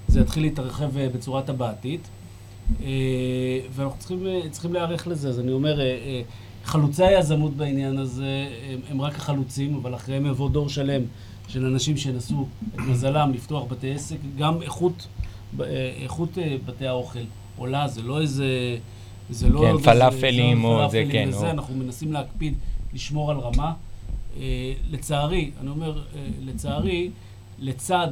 זה יתחיל להתרחב בצורה טבעתית. ואנחנו צריכים, צריכים להיערך לזה. אז אני אומר, חלוצי היזמות בעניין הזה הם, הם רק החלוצים, אבל אחריהם יבוא דור שלם של אנשים שינסו את מזלם לפתוח בתי עסק, גם איכות, איכות אה, בתי האוכל עולה, זה לא איזה... זה לא... כן, פלאפלים או זה, כן. וזה, או... אנחנו מנסים להקפיד לשמור על רמה. אה, לצערי, אני אומר, אה, לצערי, לצד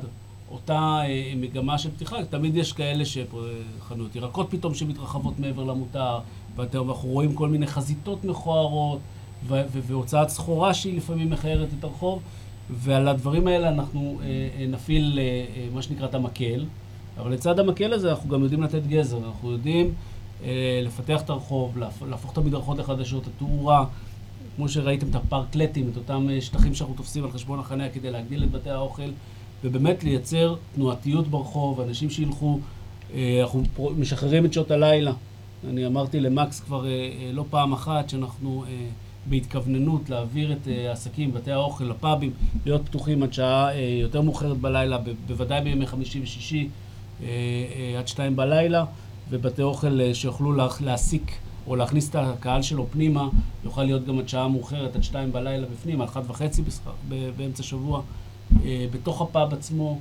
אותה מגמה של פתיחה, תמיד יש כאלה שחנויות ירקות פתאום שמתרחבות מעבר למותר, ואנחנו רואים כל מיני חזיתות מכוערות, והוצאת סחורה שהיא לפעמים מכערת את הרחוב. ועל הדברים האלה אנחנו אה, אה, נפעיל, אה, אה, מה שנקרא, את המקל, אבל לצד המקל הזה אנחנו גם יודעים לתת גזר, אנחנו יודעים אה, לפתח את הרחוב, להפ, להפוך את המדרכות החדשות, התאורה, כמו שראיתם את הפארקלטים, את אותם אה, שטחים שאנחנו תופסים על חשבון החניה כדי להגדיל את בתי האוכל, ובאמת לייצר תנועתיות ברחוב, אנשים שילכו, אה, אנחנו משחררים את שעות הלילה. אני אמרתי למקס כבר אה, אה, לא פעם אחת שאנחנו... אה, בהתכווננות להעביר את העסקים, בתי האוכל, לפאבים, להיות פתוחים עד שעה יותר מאוחרת בלילה, בוודאי בימי חמישי ושישי, עד שתיים בלילה, ובתי אוכל שיוכלו להעסיק או להכניס את הקהל שלו פנימה, יוכל להיות גם עד שעה מאוחרת, עד שתיים בלילה בפנים, על אחת וחצי באמצע שבוע, בתוך הפאב עצמו.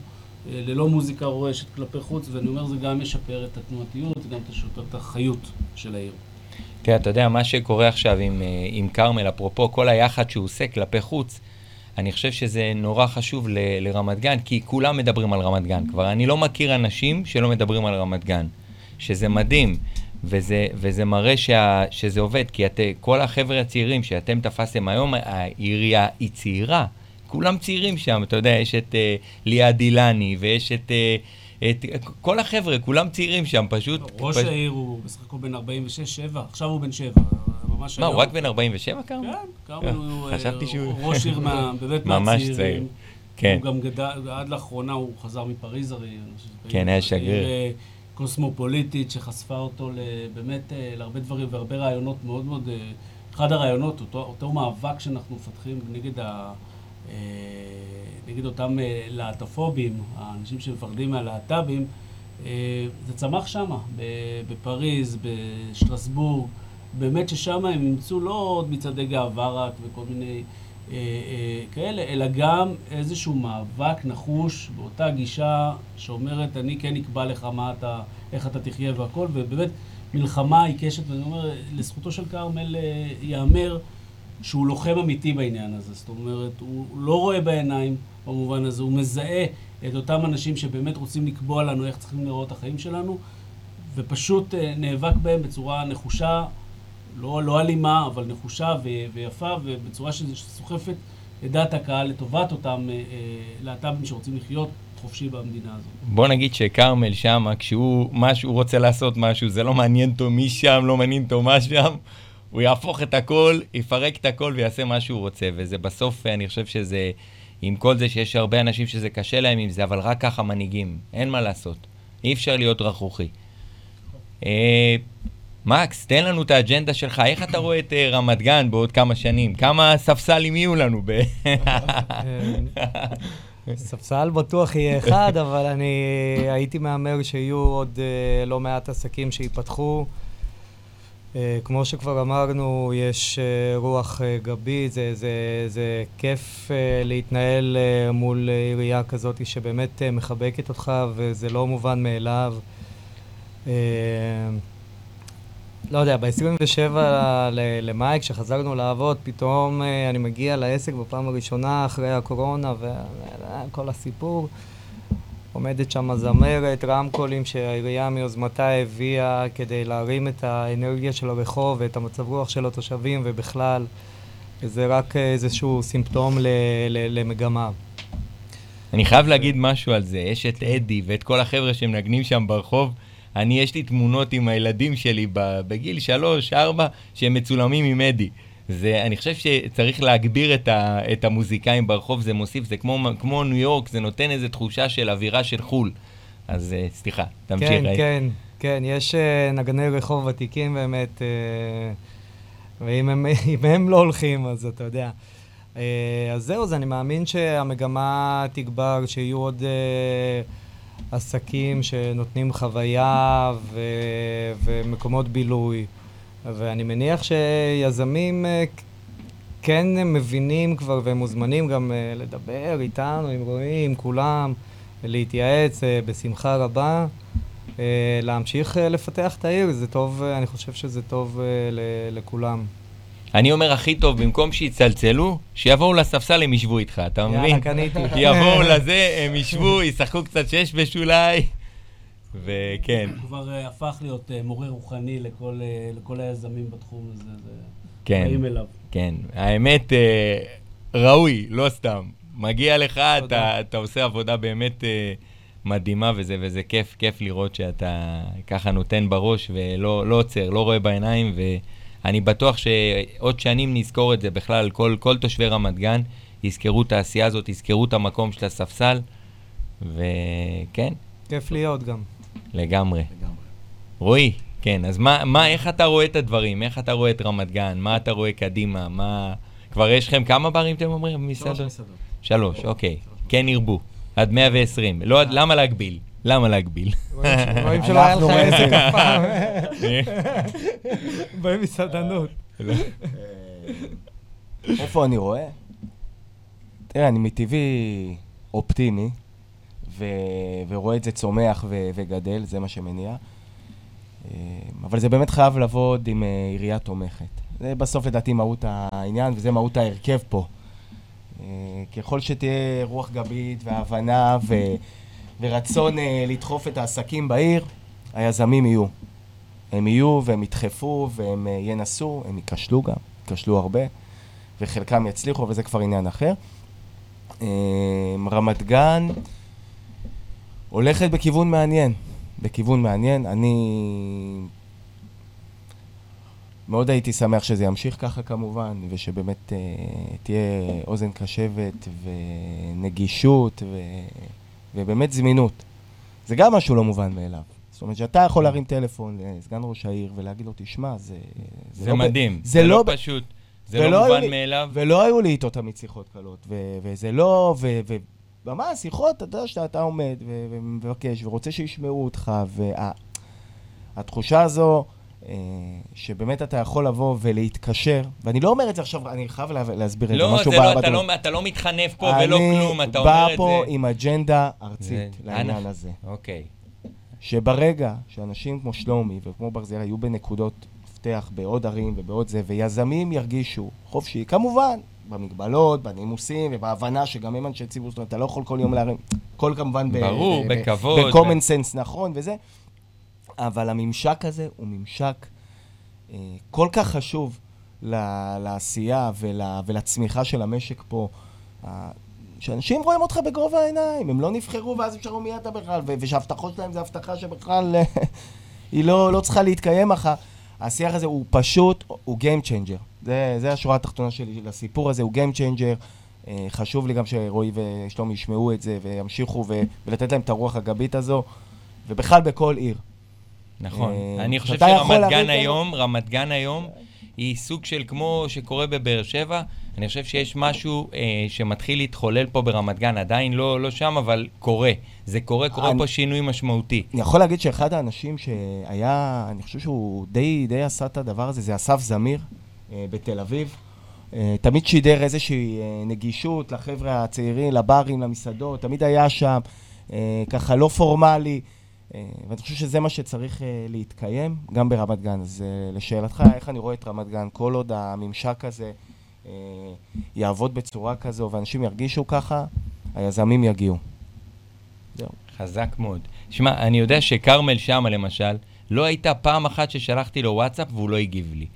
ללא מוזיקה רועשת כלפי חוץ, ואני אומר, זה גם ישפר את התנועתיות, גם את החיות של העיר. כן, אתה יודע, מה שקורה עכשיו עם, אה, עם כרמל, אפרופו כל היחד שהוא עושה כלפי חוץ, אני חושב שזה נורא חשוב ל, לרמת גן, כי כולם מדברים על רמת גן כבר. אני לא מכיר אנשים שלא מדברים על רמת גן, שזה מדהים, וזה, וזה מראה שה, שזה עובד, כי את, כל החבר'ה הצעירים שאתם תפסתם היום, העירייה היא צעירה. כולם צעירים שם, אתה יודע, יש את uh, ליעד אילני, ויש את, uh, את כל החבר'ה, כולם צעירים שם, פשוט... ראש פש... העיר הוא בסך הכל בן 46-7, עכשיו הוא בן 7. ממש מה, הוא רק בן 47, כרמל? כן, כרמל הוא חשבתי שהוא... ראש עיר באמת מהצעירים. צעיר. כן. הוא גם גדל, עד לאחרונה הוא חזר מפריז הרי. כן, היה שגריר. קוסמופוליטית שחשפה אותו באמת להרבה דברים והרבה רעיונות מאוד מאוד... אחד הרעיונות, אותו, אותו מאבק שאנחנו מפתחים נגד ה... אה, נגד אותם אה, להט"פובים, האנשים שמפחדים מהלהט"בים, אה, זה צמח שם, בפריז, בשטרסבורג, באמת ששם הם אימצו לא עוד מצעדי גאווה רק וכל מיני אה, אה, כאלה, אלא גם איזשהו מאבק נחוש באותה גישה שאומרת, אני כן אקבע לך מה אתה, איך אתה תחיה והכל, ובאמת מלחמה עיקשת, ואני אומר, לזכותו של כרמל ייאמר, שהוא לוחם אמיתי בעניין הזה. זאת אומרת, הוא לא רואה בעיניים במובן הזה, הוא מזהה את אותם אנשים שבאמת רוצים לקבוע לנו איך צריכים לראות את החיים שלנו, ופשוט אה, נאבק בהם בצורה נחושה, לא, לא אלימה, אבל נחושה ו- ויפה, ובצורה שסוחפת את דעת הקהל לטובת אותם אה, אה, להט"בים שרוצים לחיות חופשי במדינה הזאת. בוא נגיד שכרמל שמה, כשהוא, משהו, רוצה לעשות משהו, זה לא מעניין אותו מי שם, לא מעניין אותו מה שם. הוא יהפוך את הכל, יפרק את הכל ויעשה מה שהוא רוצה. וזה בסוף, אני חושב שזה, עם כל זה שיש הרבה אנשים שזה קשה להם עם זה, אבל רק ככה מנהיגים, אין מה לעשות. אי אפשר להיות רכרוכי. אה, מקס, תן לנו את האג'נדה שלך, איך אתה רואה את אה, רמת גן בעוד כמה שנים? כמה ספסלים יהיו לנו? ב... ספסל בטוח יהיה אחד, אבל אני הייתי מהמר שיהיו עוד לא מעט עסקים שייפתחו. אה, כמו שכבר אמרנו, יש אה, רוח אה, גבית, זה, זה, זה כיף להתנהל מול עירייה כזאת שבאמת מחבקת אותך וזה לא מובן מאליו. לא יודע, ב-27 למאי, כשחזרנו לעבוד, פתאום אני מגיע לעסק בפעם הראשונה אחרי הקורונה וכל הסיפור. עומדת שם זמרת, רמקולים שהעירייה מיוזמתה הביאה כדי להרים את האנרגיה של הרחוב ואת המצב רוח של התושבים ובכלל, זה רק איזשהו סימפטום ל- ל- למגמה. אני חייב להגיד משהו על זה, יש את אדי ואת כל החבר'ה שמנגנים שם ברחוב. אני, יש לי תמונות עם הילדים שלי בגיל שלוש, ארבע, שהם מצולמים עם אדי. זה, אני חושב שצריך להגביר את, ה, את המוזיקאים ברחוב, זה מוסיף, זה כמו, כמו ניו יורק, זה נותן איזו תחושה של אווירה של חו"ל. אז uh, סליחה, תמשיך. כן, ראי. כן, כן, יש uh, נגני רחוב ותיקים באמת, uh, ואם הם, הם לא הולכים, אז אתה יודע. Uh, אז זהו, אז אני מאמין שהמגמה תגבר, שיהיו עוד uh, עסקים שנותנים חוויה ו, ומקומות בילוי. ואני מניח שיזמים אה, כן מבינים כבר והם מוזמנים גם אה, לדבר איתנו, עם רועי, עם כולם, להתייעץ אה, בשמחה רבה. להמשיך לפתח את העיר, זה טוב, אני חושב שזה טוב לכולם. אני אומר הכי טוב, במקום שיצלצלו, שיבואו לספסל, הם ישבו איתך, אתה מבין? יאללה, קניתי. יבואו לזה, הם ישבו, ישחקו קצת שש בשוליים. וכן. הוא כבר uh, הפך להיות uh, מורה רוחני לכל, uh, לכל היזמים בתחום הזה, זה... כן, באים אליו. כן. האמת, ראוי, לא סתם. מגיע לך, אתה, אתה עושה עבודה באמת מדהימה, וזה, וזה כיף, כיף לראות שאתה ככה נותן בראש ולא לא עוצר, לא רואה בעיניים, ואני בטוח שעוד שנים נזכור את זה בכלל, כל, כל תושבי רמת גן יזכרו את העשייה הזאת, יזכרו את המקום של הספסל, וכן. כיף להיות גם. לגמרי. רועי, כן, אז מה, מה, איך אתה רואה את הדברים? איך אתה רואה את רמת גן? מה אתה רואה קדימה? מה... כבר יש לכם כמה ברים, אתם אומרים, במסעדות? שלוש מסעדות. שלוש, אוקיי. כן ירבו. עד 120. לא, עד- למה להגביל? למה להגביל? רואים שלא היה לך עסק. אף פעם. במסעדנות. איפה אני רואה? תראה, אני מטבעי אופטימי, ו... ורואה את זה צומח ו... וגדל, זה מה שמניע. אה, אבל זה באמת חייב לעבוד עם אה, עירייה תומכת. זה בסוף לדעתי מהות העניין, וזה מהות ההרכב פה. אה, ככל שתהיה רוח גבית והבנה ו... ורצון לדחוף את העסקים בעיר, היזמים יהיו. הם יהיו והם ידחפו והם ינסו, הם ייכשלו גם, ייכשלו הרבה, וחלקם יצליחו, אבל זה כבר עניין אחר. רמת גן הולכת בכיוון מעניין, בכיוון מעניין. אני מאוד הייתי שמח שזה ימשיך ככה כמובן, ושבאמת אה, תהיה אוזן קשבת ונגישות ו... ובאמת זמינות. זה גם משהו לא מובן מאליו. זאת אומרת שאתה יכול להרים טלפון לסגן ראש העיר ולהגיד לו, תשמע, זה... זה לא ב- מדהים. זה לא ב- פשוט. זה לא מובן לי- מאליו. ולא היו לי איתו תמיד שיחות קלות, ו- וזה לא, ו- ו- ממש שיחות, אתה יודע שאתה עומד ו- ומבקש ורוצה שישמעו אותך, והתחושה הזו, אה, שבאמת אתה יכול לבוא ולהתקשר, ואני לא אומר את זה עכשיו, אני חייב לה- להסביר את זה, לא, משהו זה לא, אתה. לא- אתה לא מתחנף פה ולא כלום, אתה אומר אני את בא פה זה. עם אג'נדה ארצית זה- לעניין אנא. הזה. אוקיי. שברגע שאנשים כמו שלומי וכמו ברזיאל היו בנקודות מפתח בעוד ערים ובעוד זה, ויזמים ירגישו חופשי, כמובן, במגבלות, בנימוסים ובהבנה שגם הם אנשי ציבור, זאת אומרת, אתה לא יכול כל יום להרים, הכל כמובן ברור, ב- בכבוד. ב-common sense נכון וזה, אבל הממשק הזה הוא ממשק אה, כל כך חשוב ל- לעשייה ול- ולצמיחה של המשק פה. אה, שאנשים רואים אותך בגובה העיניים, הם לא נבחרו ואז אפשרו מי אתה בכלל, ו- ושההבטחות שלהם זה הבטחה שבכלל אה, היא לא, לא צריכה להתקיים אחר. השיח הזה הוא פשוט, הוא Game Changer. זה, זה השורה התחתונה שלי לסיפור הזה, הוא Game Changer. אה, חשוב לי גם שרועי ושלומי ישמעו את זה וימשיכו ו- ולתת להם את הרוח הגבית הזו, ובכלל בכל עיר. נכון. אה, אני חושב שרמת גן היום, רמת גן היום, היא סוג של כמו שקורה בבאר שבע. אני חושב שיש משהו אה, שמתחיל להתחולל פה ברמת גן, עדיין לא, לא שם, אבל קורה. זה קורה, קורה אני- פה שינוי משמעותי. אני יכול להגיד שאחד האנשים שהיה, אני חושב שהוא די, די עשה את הדבר הזה, זה אסף זמיר בתל אביב. אה, תמיד שידר איזושהי אה, נגישות לחבר'ה הצעירים, לברים, למסעדות, תמיד היה שם, אה, ככה לא פורמלי. אה, ואני חושב שזה מה שצריך אה, להתקיים, גם ברמת גן. אז אה, לשאלתך, איך אני רואה את רמת גן, כל עוד הממשק הזה אה, יעבוד בצורה כזו ואנשים ירגישו ככה, היזמים יגיעו. זהו. חזק מאוד. שמע, אני יודע שכרמל שמה למשל, לא הייתה פעם אחת ששלחתי לו וואטסאפ והוא לא הגיב לי.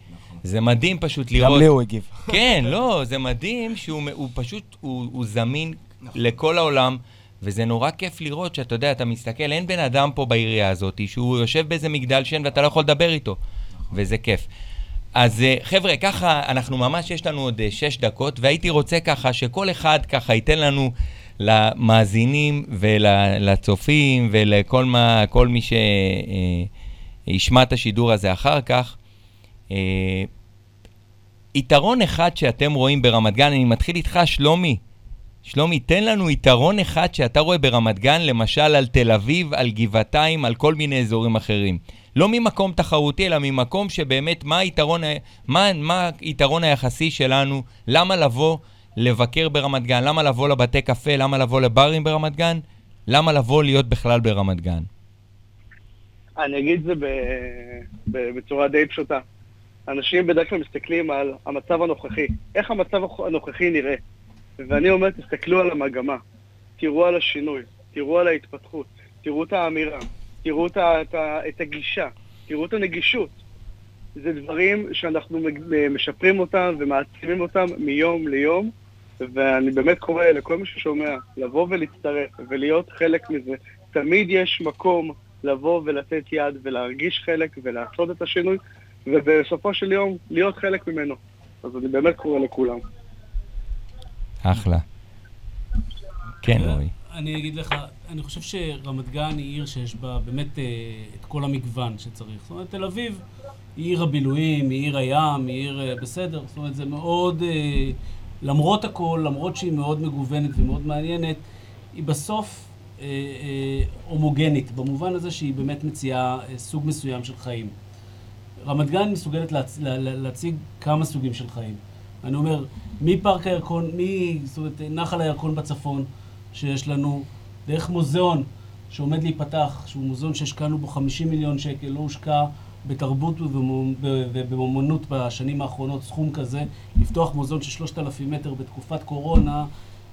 זה מדהים פשוט לראות. גם לי הוא הגיב. כן, לא, זה מדהים שהוא הוא פשוט, הוא, הוא זמין לכל העולם, וזה נורא כיף לראות שאתה יודע, אתה מסתכל, אין בן אדם פה בעירייה הזאת שהוא יושב באיזה מגדל שן ואתה לא יכול לדבר איתו, וזה כיף. אז אה, חבר'ה, ככה, אנחנו ממש, יש לנו עוד אה, שש דקות, והייתי רוצה ככה שכל אחד ככה ייתן לנו למאזינים ולצופים ולכל מה, כל מי שישמע את השידור הזה אחר כך, אה, יתרון אחד שאתם רואים ברמת גן, אני מתחיל איתך, שלומי. שלומי, תן לנו יתרון אחד שאתה רואה ברמת גן, למשל על תל אביב, על גבעתיים, על כל מיני אזורים אחרים. לא ממקום תחרותי, אלא ממקום שבאמת, מה היתרון, מה, מה היתרון היחסי שלנו, למה לבוא לבקר ברמת גן, למה לבוא לבתי קפה, למה לבוא לברים ברמת גן, למה לבוא להיות בכלל ברמת גן. אני אגיד את זה ב... ב... בצורה די פשוטה. אנשים בדרך כלל מסתכלים על המצב הנוכחי, איך המצב הנוכחי נראה. ואני אומר, תסתכלו על המגמה, תראו על השינוי, תראו על ההתפתחות, תראו את האמירה, תראו את. את. את הגישה, תראו את הנגישות. זה דברים שאנחנו משפרים אותם ומעצימים אותם מיום ליום, ואני באמת קורא לכל מי ששומע לבוא ולהצטרף ולהיות חלק מזה. תמיד יש מקום לבוא ולתת יד ולהרגיש חלק ולעשות את השינוי, ובסופו של יום להיות חלק ממנו. אז אני באמת קורא לכולם. אחלה. כן, רועי. אני אגיד לך, אני חושב שרמת גן היא עיר שיש בה באמת אה, את כל המגוון שצריך. זאת אומרת, תל אביב היא עיר הבילויים, היא עיר הים, היא עיר אה, בסדר. זאת אומרת, זה מאוד, אה, למרות הכל, למרות שהיא מאוד מגוונת ומאוד מעניינת, היא בסוף אה, אה, הומוגנית, במובן הזה שהיא באמת מציעה אה, סוג מסוים של חיים. רמת גן מסוגלת להצ... לה... להציג כמה סוגים של חיים. אני אומר, מפארק הירקון, מ... זאת אומרת, נחל הירקון בצפון, שיש לנו, דרך מוזיאון שעומד להיפתח, שהוא מוזיאון שהשקענו בו 50 מיליון שקל, לא הושקע בתרבות ובאמנות בשנים האחרונות סכום כזה, לפתוח מוזיאון של 3,000 מטר בתקופת קורונה,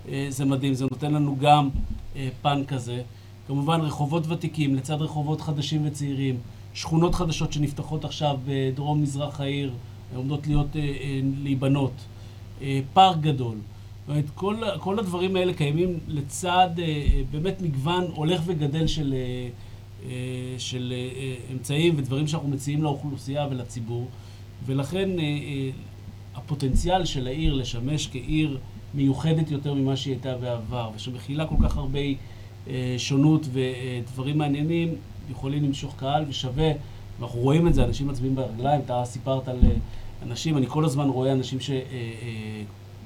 אה, זה מדהים, זה נותן לנו גם אה, פן כזה. כמובן רחובות ותיקים לצד רחובות חדשים וצעירים, שכונות חדשות שנפתחות עכשיו בדרום מזרח העיר, עומדות להיות, להיבנות, פארק גדול. זאת אומרת, כל, כל הדברים האלה קיימים לצד באמת מגוון הולך וגדל של, של אמצעים ודברים שאנחנו מציעים לאוכלוסייה ולציבור, ולכן הפוטנציאל של העיר לשמש כעיר מיוחדת יותר ממה שהיא הייתה בעבר, ושמכילה כל כך הרבה שונות ודברים מעניינים, יכולים למשוך קהל ושווה, ואנחנו רואים את זה, אנשים מצביעים ברגליים, אתה סיפרת על אנשים, אני כל הזמן רואה אנשים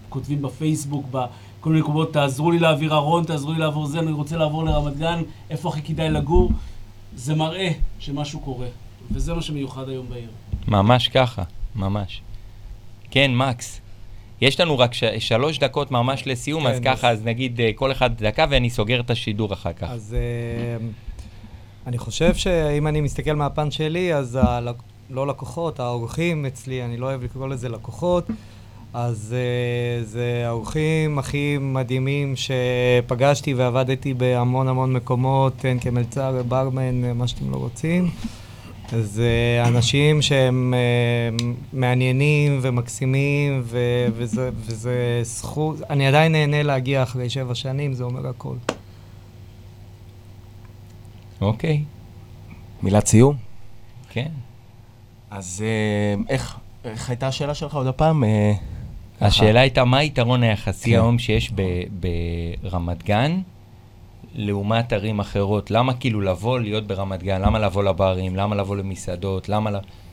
שכותבים בפייסבוק, בכל מיני מקומות, תעזרו לי להעביר ארון, תעזרו לי לעבור זה, אני רוצה לעבור לרמת גן, איפה הכי כדאי לגור? זה מראה שמשהו קורה, וזה מה שמיוחד היום בעיר. ממש ככה, ממש. כן, מקס. יש לנו רק ש- שלוש דקות ממש לסיום, כן, אז ככה, אז- אז נגיד אה, כל אחד דקה ואני סוגר את השידור אחר כך. אז אה, אני חושב שאם אני מסתכל מהפן שלי, אז הל... לא לקוחות, האורחים אצלי, אני לא אוהב לקרוא לזה לקוחות, אז uh, זה האורחים הכי מדהימים שפגשתי ועבדתי בהמון המון מקומות, כן, כמלצר, ברמן, מה שאתם לא רוצים. זה אנשים שהם uh, מעניינים ומקסימים, ו- וזה, וזה זכות, אני עדיין נהנה להגיע אחרי שבע שנים, זה אומר הכל. אוקיי, מילת סיום? כן. אז אה, איך, איך הייתה השאלה שלך עוד הפעם? אה. השאלה הייתה, מה היתרון היחסי כן. היום שיש ברמת גן לעומת ערים אחרות? למה כאילו לבוא להיות ברמת גן? למה לבוא לברים? למה לבוא למסעדות? למה,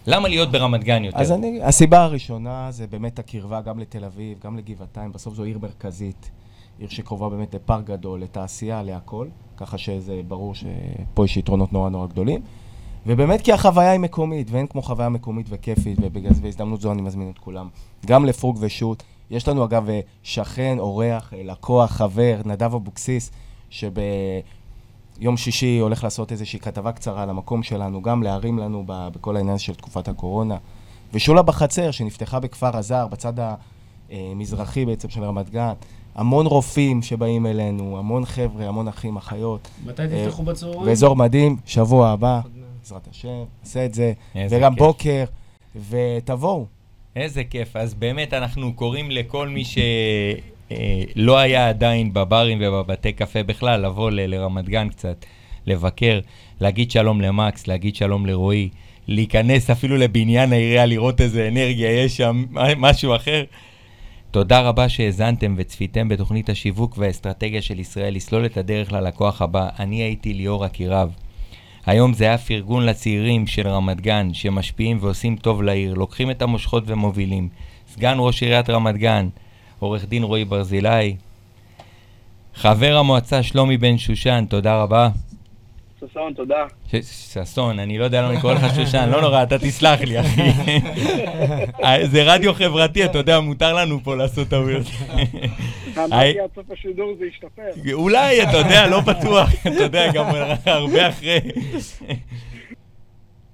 למה להיות ברמת גן יותר? אז אני, הסיבה הראשונה זה באמת הקרבה גם לתל אביב, גם לגבעתיים, בסוף זו עיר מרכזית, עיר שקרובה באמת לפארק גדול, לתעשייה, להכל, ככה שזה ברור שפה יש יתרונות נורא נורא גדולים. ובאמת כי החוויה היא מקומית, ואין כמו חוויה מקומית וכיפית, ובגלל זה בהזדמנות זו אני מזמין את כולם. גם לפרוג ושות'. יש לנו אגב אה, שכן, אורח, אה, לקוח, חבר, נדב אבוקסיס, שביום שישי הולך לעשות איזושהי כתבה קצרה על המקום שלנו, גם להרים לנו ב- בכל העניין של תקופת הקורונה. ושולה בחצר, שנפתחה בכפר הזר, בצד המזרחי בעצם של רמת גן. המון רופאים שבאים אלינו, המון חבר'ה, המון אחים, אחיות. מתי אה, תפתחו בצהריים? באזור מדהים, שבוע הבא, בעזרת השם, נעשה את זה. וגם כיף. בוקר, ותבואו. איזה כיף. אז באמת אנחנו קוראים לכל מי שלא היה עדיין בברים ובבתי קפה בכלל, לבוא ל- לרמת גן קצת, לבקר, להגיד שלום למקס, להגיד שלום לרועי, להיכנס אפילו לבניין העירייה, לראות איזה אנרגיה יש שם, משהו אחר. תודה רבה שהאזנתם וצפיתם בתוכנית השיווק והאסטרטגיה של ישראל לסלול את הדרך ללקוח הבא. אני הייתי ליאור אקירב. היום זה היה פרגון לצעירים של רמת גן, שמשפיעים ועושים טוב לעיר, לוקחים את המושכות ומובילים. סגן ראש עיריית רמת גן, עורך דין רועי ברזילי. חבר המועצה שלומי בן שושן, תודה רבה. ששון, תודה. ששון, אני לא יודע למה אני קורא לך שושן, לא נורא, אתה תסלח לי, אחי. אה, זה רדיו חברתי, אתה יודע, מותר לנו פה לעשות טעויות. אמרתי עד סוף השידור זה ישתפר. אולי, אתה יודע, לא בטוח, אתה יודע, גם הרבה אחרי.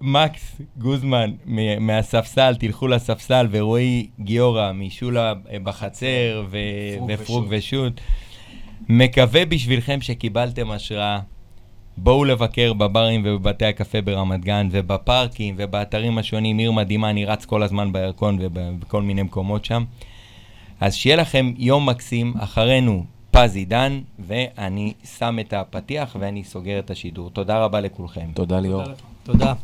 מקס גוזמן מ- מהספסל, תלכו לספסל, ורועי גיורא משולה אה, בחצר, ו- פרוג ופרוג ושות'. ושות'. מקווה בשבילכם שקיבלתם השראה. בואו לבקר בברים ובבתי הקפה ברמת גן, ובפארקים ובאתרים השונים, עיר מדהימה, אני רץ כל הזמן בירקון ובכל מיני מקומות שם. אז שיהיה לכם יום מקסים, אחרינו פז עידן, ואני שם את הפתיח ואני סוגר את השידור. תודה רבה לכולכם. תודה ליאור. תודה.